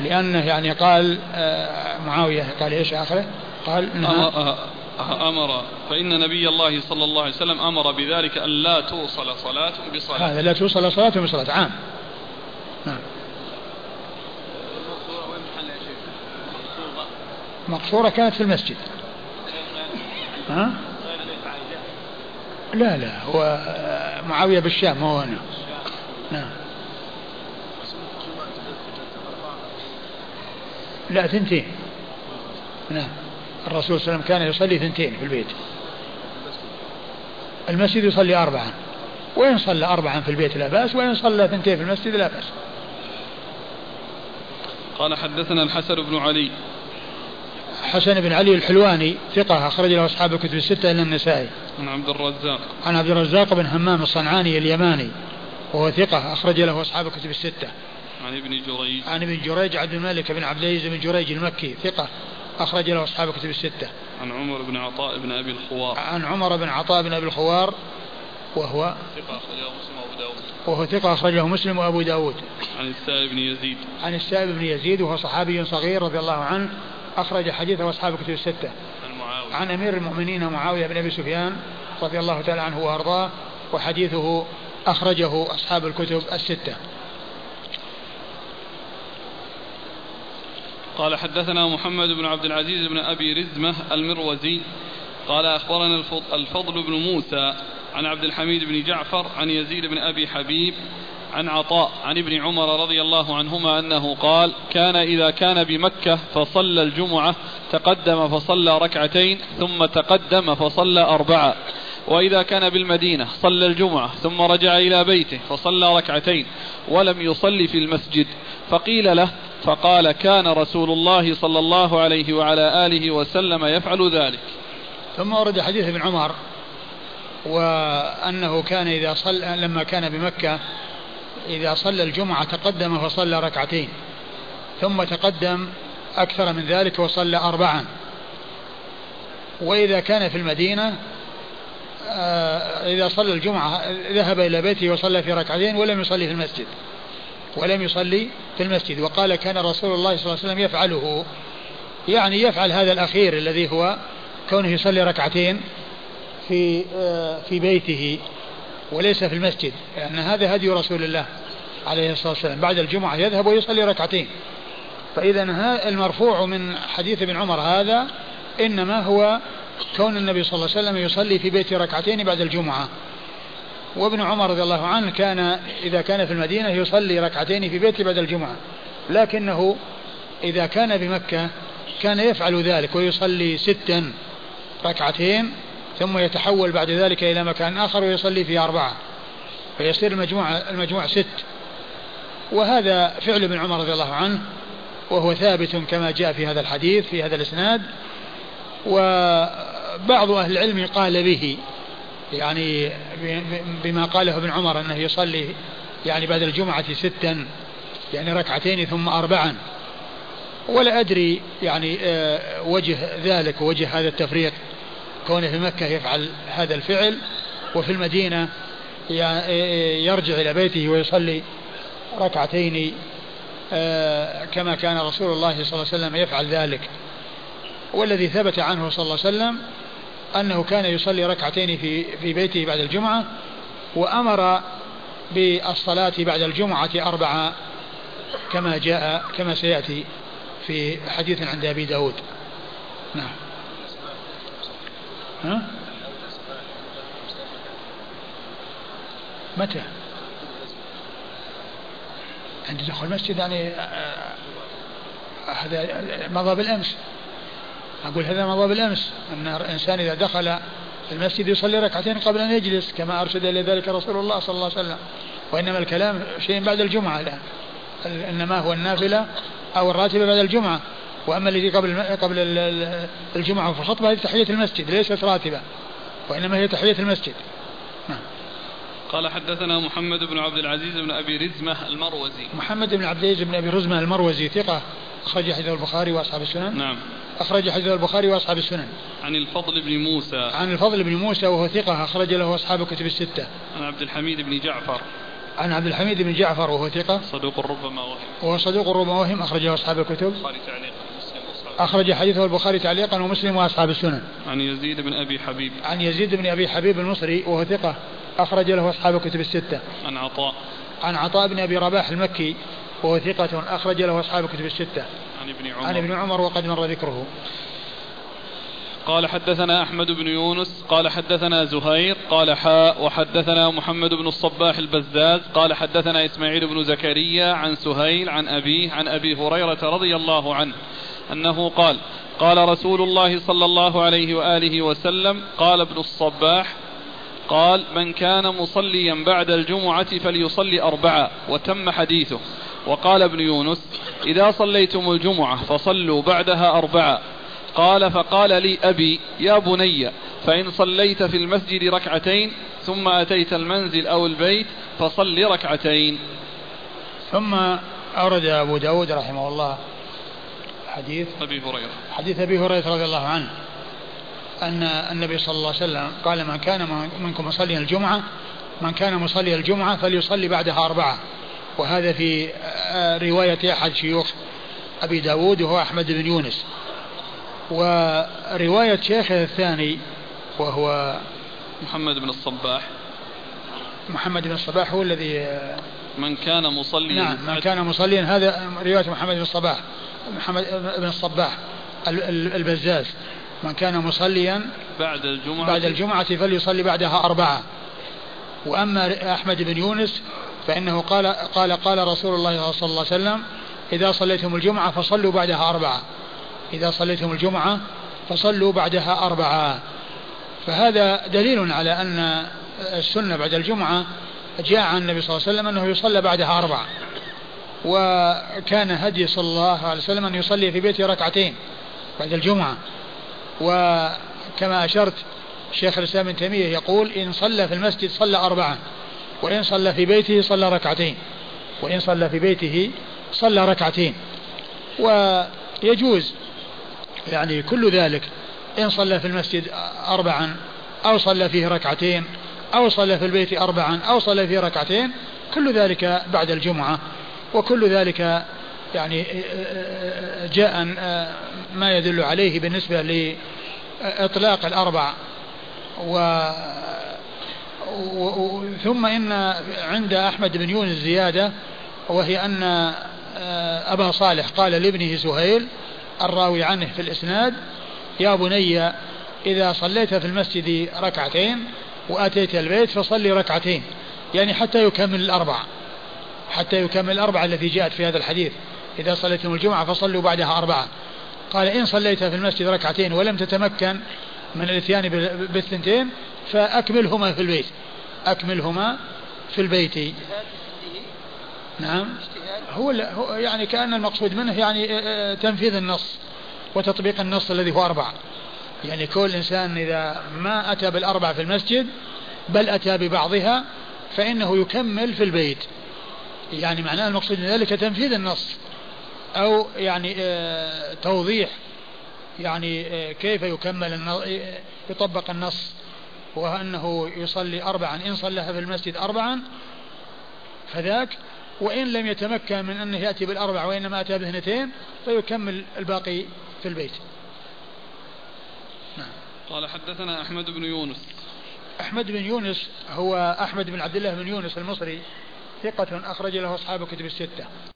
لأنه يعني قال آه، معاوية قال إيش آخره؟ قال أمر فإن نبي الله صلى الله عليه وسلم أمر بذلك أن لا توصل صلاة بصلاة. هذا لا توصل صلاة بصلاة عام. نعم. مقصورة كانت في المسجد. ها؟ لا لا هو معاوية بالشام هو هنا. نعم. لا ثنتين. نعم. الرسول صلى الله عليه وسلم كان يصلي ثنتين في البيت. المسجد يصلي أربعا. وإن صلى أربعا في البيت لا بأس وإن صلى ثنتين في المسجد لا بأس. قال حدثنا الحسن بن علي. حسن بن علي الحلواني ثقة أخرج له أصحاب الكتب الستة إلا النسائي. عن عبد الرزاق. عن عبد الرزاق بن همام الصنعاني اليماني وهو ثقة أخرج له أصحاب الكتب الستة. عن ابن جريج. عن ابن جريج عبد الملك بن عبد العزيز بن جريج المكي ثقة أخرج له أصحاب الكتب الستة. عن عمر بن عطاء بن أبي الخوار. عن عمر بن عطاء بن أبي الخوار وهو ثقة أخرجه مسلم وأبو داود. وهو ثقة أخرجه مسلم وأبو داود. عن السائب بن يزيد. عن السائب بن يزيد وهو صحابي صغير رضي الله عنه أخرج حديثه أصحاب الكتب الستة. عن أمير المؤمنين معاوية بن أبي سفيان رضي الله تعالى عنه وأرضاه وحديثه أخرجه أصحاب الكتب الستة. قال حدثنا محمد بن عبد العزيز بن أبي رزمة المروزي. قال أخبرنا الفضل بن موسى عن عبد الحميد بن جعفر عن يزيد بن أبي حبيب عن عطاء عن ابن عمر رضي الله عنهما أنه قال كان إذا كان بمكة فصلى الجمعة تقدم فصلى ركعتين ثم تقدم فصلى أربعة. وإذا كان بالمدينة صلى الجمعة ثم رجع إلى بيته فصلى ركعتين ولم يصلي في المسجد. فقيل له فقال كان رسول الله صلى الله عليه وعلى آله وسلم يفعل ذلك. ثم ورد حديث ابن عمر وأنه كان إذا صلى لما كان بمكة إذا صلى الجمعة تقدم فصلى ركعتين ثم تقدم أكثر من ذلك وصلى أربعا. وإذا كان في المدينة آه، إذا صلى الجمعة ذهب إلى بيته وصلى في ركعتين ولم يصلي في المسجد ولم يصلي في المسجد. وقال كان رسول الله صلى الله عليه وسلم يفعله. يعني يفعل هذا الأخير الذي هو كونه يصلي ركعتين في آه، في بيته. وليس في المسجد لأن هذا هدي رسول الله عليه الصلاة والسلام. بعد الجمعة يذهب ويصلي ركعتين. فإذا المرفوع من حديث ابن عمر هذا إنما هو كون النبي صلى الله عليه وسلم يصلي في بيته ركعتين بعد الجمعة. وابن عمر رضي الله عنه كان إذا كان في المدينة يصلي ركعتين في بيته بعد الجمعة. لكنه إذا كان بمكة كان يفعل ذلك ويصلي ستا ركعتين ثم يتحول بعد ذلك إلى مكان آخر ويصلي فيه أربعة فيصير المجموع المجموع ست. وهذا فعل ابن عمر رضي الله عنه وهو ثابت كما جاء في هذا الحديث في هذا الإسناد. وبعض أهل العلم قال به يعني بما قاله ابن عمر أنه يصلي يعني بعد الجمعة ستا يعني ركعتين ثم أربعا. ولا أدري يعني آه، وجه ذلك ووجه هذا التفريق. كونه في مكة يفعل هذا الفعل وفي المدينة يرجع إلى بيته ويصلي ركعتين آه، كما كان رسول الله صلى الله عليه وسلم يفعل ذلك. والذي ثبت عنه صلى الله عليه وسلم أنه كان يصلي ركعتين في في بيته بعد الجمعة وأمر بالصلاة بعد الجمعة أربعة كما جاء كما سيأتي في حديث عند أبي داود. نعم. ها؟ متى؟ عند دخول المسجد يعني آه، آه، هذا مضى بالأمس أقول هذا مضى بالأمس أن الإنسان إذا دخل المسجد يصلي ركعتين قبل أن يجلس كما أرشد إلى ذلك رسول الله صلى الله عليه وسلم وإنما الكلام شيء بعد الجمعة الآن إنما هو النافلة أو الراتبه بعد الجمعة وأما الذي قبل قبل الجمعة في الخطبه هذه تحية المسجد ليست راتبة وإنما هي تحية المسجد. نعم. قال حدثنا محمد بن عبد العزيز بن أبي رزمة المروزي. محمد بن عبد العزيز بن أبي رزمة المروزي ثقة أخرج حديث البخاري وأصحاب السنن. نعم. أخرج حديث البخاري وأصحاب السنن. عن الفضل بن موسى. عن الفضل بن موسى وهو ثقة أخرج له أصحاب الكتب الستة. عن عبد الحميد بن جعفر. عن عبد الحميد بن جعفر وهو ثقة. صدوق ربما وهم وهو صدوق ربما وهم اخرجه أصحاب الكتب. أخرج حديثه البخاري تعليقا ومسلم وأصحاب السنن. عن يزيد بن أبي حبيب. عن يزيد بن أبي حبيب المصري وهو ثقة أخرج له أصحاب الكتب الستة. عن عطاء. عن عطاء بن أبي رباح المكي وهو ثقة أخرج له أصحاب الكتب الستة. عن ابن عمر. عن ابن عمر وقد مر ذكره. قال حدثنا أحمد بن يونس قال حدثنا زهير قال حاء وحدثنا محمد بن الصباح البزاز قال حدثنا إسماعيل بن زكريا عن سهيل عن أبيه عن أبي هريرة رضي الله عنه أنه قال قال رسول الله صلى الله عليه وآله وسلم قال ابن الصباح قال من كان مصليا بعد الجمعة فليصلي أربعة وتم حديثه. وقال ابن يونس إذا صليتم الجمعة فصلوا بعدها أربعة قال فقال لي أبي يا بني فإن صليت في المسجد ركعتين ثم أتيت المنزل أو البيت فصل ركعتين ثم أورد أبو داود رحمه الله حديث أبي هريرة. حديث أبي هريرة رضي الله عنه أن النبي صلى الله عليه وسلم قال من كان منكم مصلي الجمعة من كان مصلي الجمعة فليصلي بعدها أربعة. وهذا في آه، رواية أحد شيوخ أبي داود وهو أحمد بن يونس. ورواية شيخه الثاني وهو محمد بن الصباح. محمد بن الصباح هو الذي من كان مصليا. نعم من كان مصليا. هذا رواية محمد بن الصباح. محمد بن الصباح البزاز. من كان مصليا بعد الجمعة. بعد الجمعة فليصلي بعدها أربعة. وأما أحمد بن يونس فإنه قال قال قال رسول الله صلى الله عليه وسلم إذا صليتم الجمعة فصلوا بعدها أربعة. إذا صليتم الجمعة فصلوا بعدها أربعة. فهذا دليل على أن السنة بعد الجمعة جاء عن النبي صلى الله عليه وسلم أنه يصلى بعدها أربعة. وكان هدي صلى الله عليه وسلم أن يصلي في بيته ركعتين بعد الجمعة. وكما أشرت شيخ الإسلام ابن تيمية يقول إن صلى في المسجد صلى أربعة وإن صلى في بيته صلى ركعتين وإن صلى في بيته صلى ركعتين. ويجوز يعني كل ذلك إن صلى في المسجد أربعا أو صلى فيه ركعتين أو صلى في البيت أربعا أو صلى فيه ركعتين كل ذلك بعد الجمعة. وكل ذلك يعني جاء ما يدل عليه بالنسبة لإطلاق الأربع. و ثم إن عند أحمد بن يونس زيادة وهي أن أبا صالح قال لابنه سهيل الراوي عنه في الإسناد يا بني إذا صليت في المسجد ركعتين وأتيت البيت فصلي ركعتين. يعني حتى يكمل الأربع. حتى يكمل الأربعة التي جاءت في هذا الحديث. إذا صليتم الجمعة فصلوا بعدها أربعة. قال إن صليت في المسجد ركعتين ولم تتمكن من الإتيان بالثنتين فأكملهما في البيت. أكملهما في البيت. نعم. هو يعني كأن المقصود منه يعني آه، آه، تنفيذ النص وتطبيق النص الذي هو أربعة. يعني كل إنسان إذا ما أتى بالأربع في المسجد بل أتى ببعضها فإنه يكمل في البيت. يعني معناه المقصود من ذلك تنفيذ النص أو يعني آه، توضيح يعني آه، كيف يكمل آه، يطبق النص. وأنه يصلي أربعا إن صلىها في المسجد أربعا فذاك وإن لم يتمكن من أنه يأتي بالأربع وإنما أتى باثنتين فيكمل الباقي في البيت. نعم. قال حدثنا أحمد بن يونس. أحمد بن يونس هو أحمد بن عبد الله بن يونس المصري. ثقة أخرج له أصحاب كتب الستة.